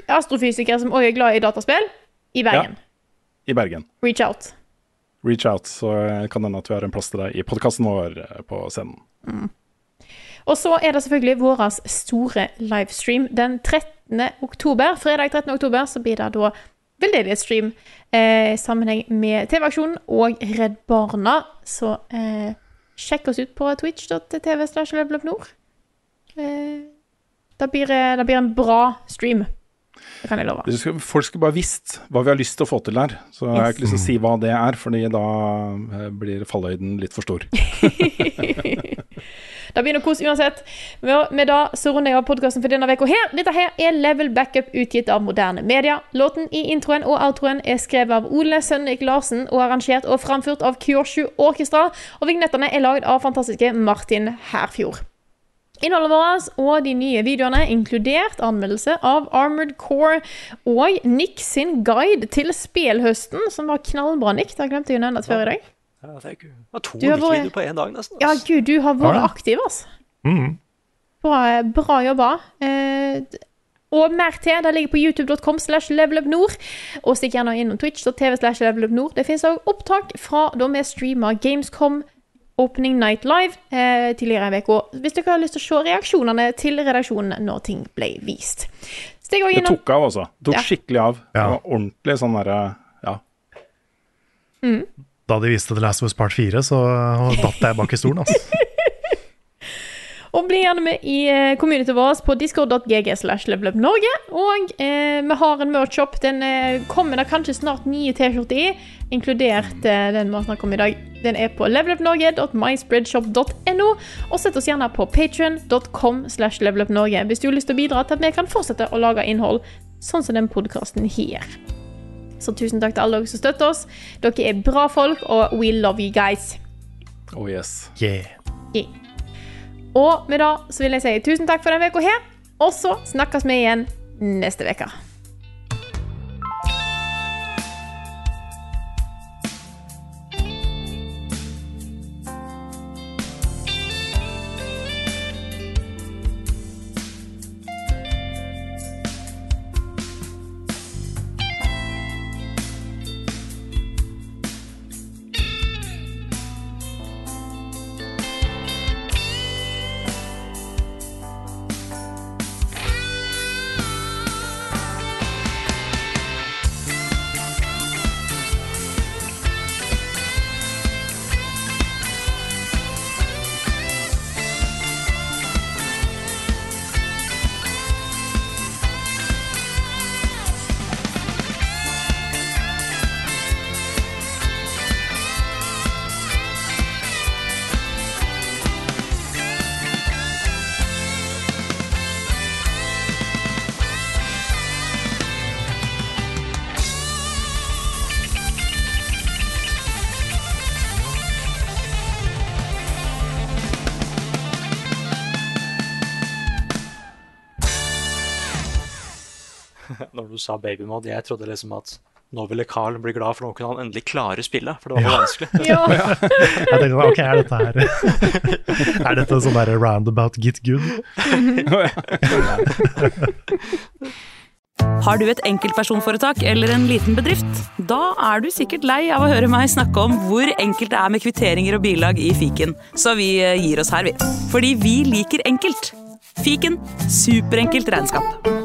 Astrofysiker som også er glad i dataspill, i Bergen. i Bergen. Reach out. Reach out, så kan det hende at vi har en plass til deg i podkasten vår eh, på scenen. Og så er det selvfølgelig vår store livestream den 13. oktober. Fredag 13. oktober så blir det da veldedighetsstream eh, i sammenheng med TV-aksjonen og Redd Barna. Så eh, sjekk oss ut på twitch.tv slash. Eh, det, blir, eh, det blir en bra stream. Det kan jeg love. Folk skulle bare visst hva vi har lyst til å få til der. Så jeg har ikke lyst til å si hva det er, fordi da eh, blir fallhøyden litt for stor. Det blir noe kos uansett. Med med da så runder jeg av podkasten for denne uka her. Dette her er Level Backup utgitt av moderne media. Låten i introen og outroen er skrevet av Ole Sønnik Larsen og arrangert og framført av Kyoshu Orkestra. Og vignettene er lagd av fantastiske Martin Herfjord. Innholdet vårt og de nye videoene, inkludert anmeldelse av Armored Core og Nick sin guide til spelhøsten, som var knallbra, Nick. Det glemte jeg å nevne før i dag. Ja, det er var to Du har vært- videoer på én dag, nesten. Ja, gud, du har Har vært ja. aktiv, altså. Mm. Bra, bra jobba. Eh, og mer til det ligger på youtube.com slash levelupnord. Og stikk gjerne innom twitch.tv slash levelupnord. Det finnes også opptak fra da vi streama Gamescom Opening Night Live eh, tidligere i uka. Hvis dere har lyst til å se reaksjonene til redaksjonen når ting ble vist. Det tok av, altså. Det tok Ja. skikkelig av. Det var ordentlig sånn derre Ja. Da de viste The Last of Us Part 4, så datt jeg bak i stolen. Altså. Og bli gjerne med i communityen communityet vårt på discord.gg slash levelupnorge. Og eh, vi har en merch-shop. Den eh, kommer det kanskje snart nye T-skjorter i, inkludert eh, den vi har snakket om i dag. Den er på levelupnorge.myspreadshop.no. Og sett oss gjerne på patreon.com slash levelupnorge hvis du har lyst til å bidra til at vi kan fortsette å lage innhold sånn som den podkasten her. Så tusen takk til alle dere som støtter oss. Dere er bra folk, og we love you guys. Oh yes. Yeah. Yeah. Og med det så vil jeg si tusen takk for denne uka her, og så snakkes vi igjen neste uke. Sa babymod. Jeg trodde liksom at nå ville Carl bli glad, for nå kunne han endelig klare spillet. For det var ja. vanskelig. Ja. Jeg tenkte ok, er dette her Er dette sånn der roundabout get good? Har du et enkeltpersonforetak eller en liten bedrift? Da er du sikkert lei av å høre meg snakke om hvor enkelt det er med kvitteringer og bilag i fiken, så vi eh, gir oss her, vi. Fordi vi liker enkelt. Fiken superenkelt regnskap.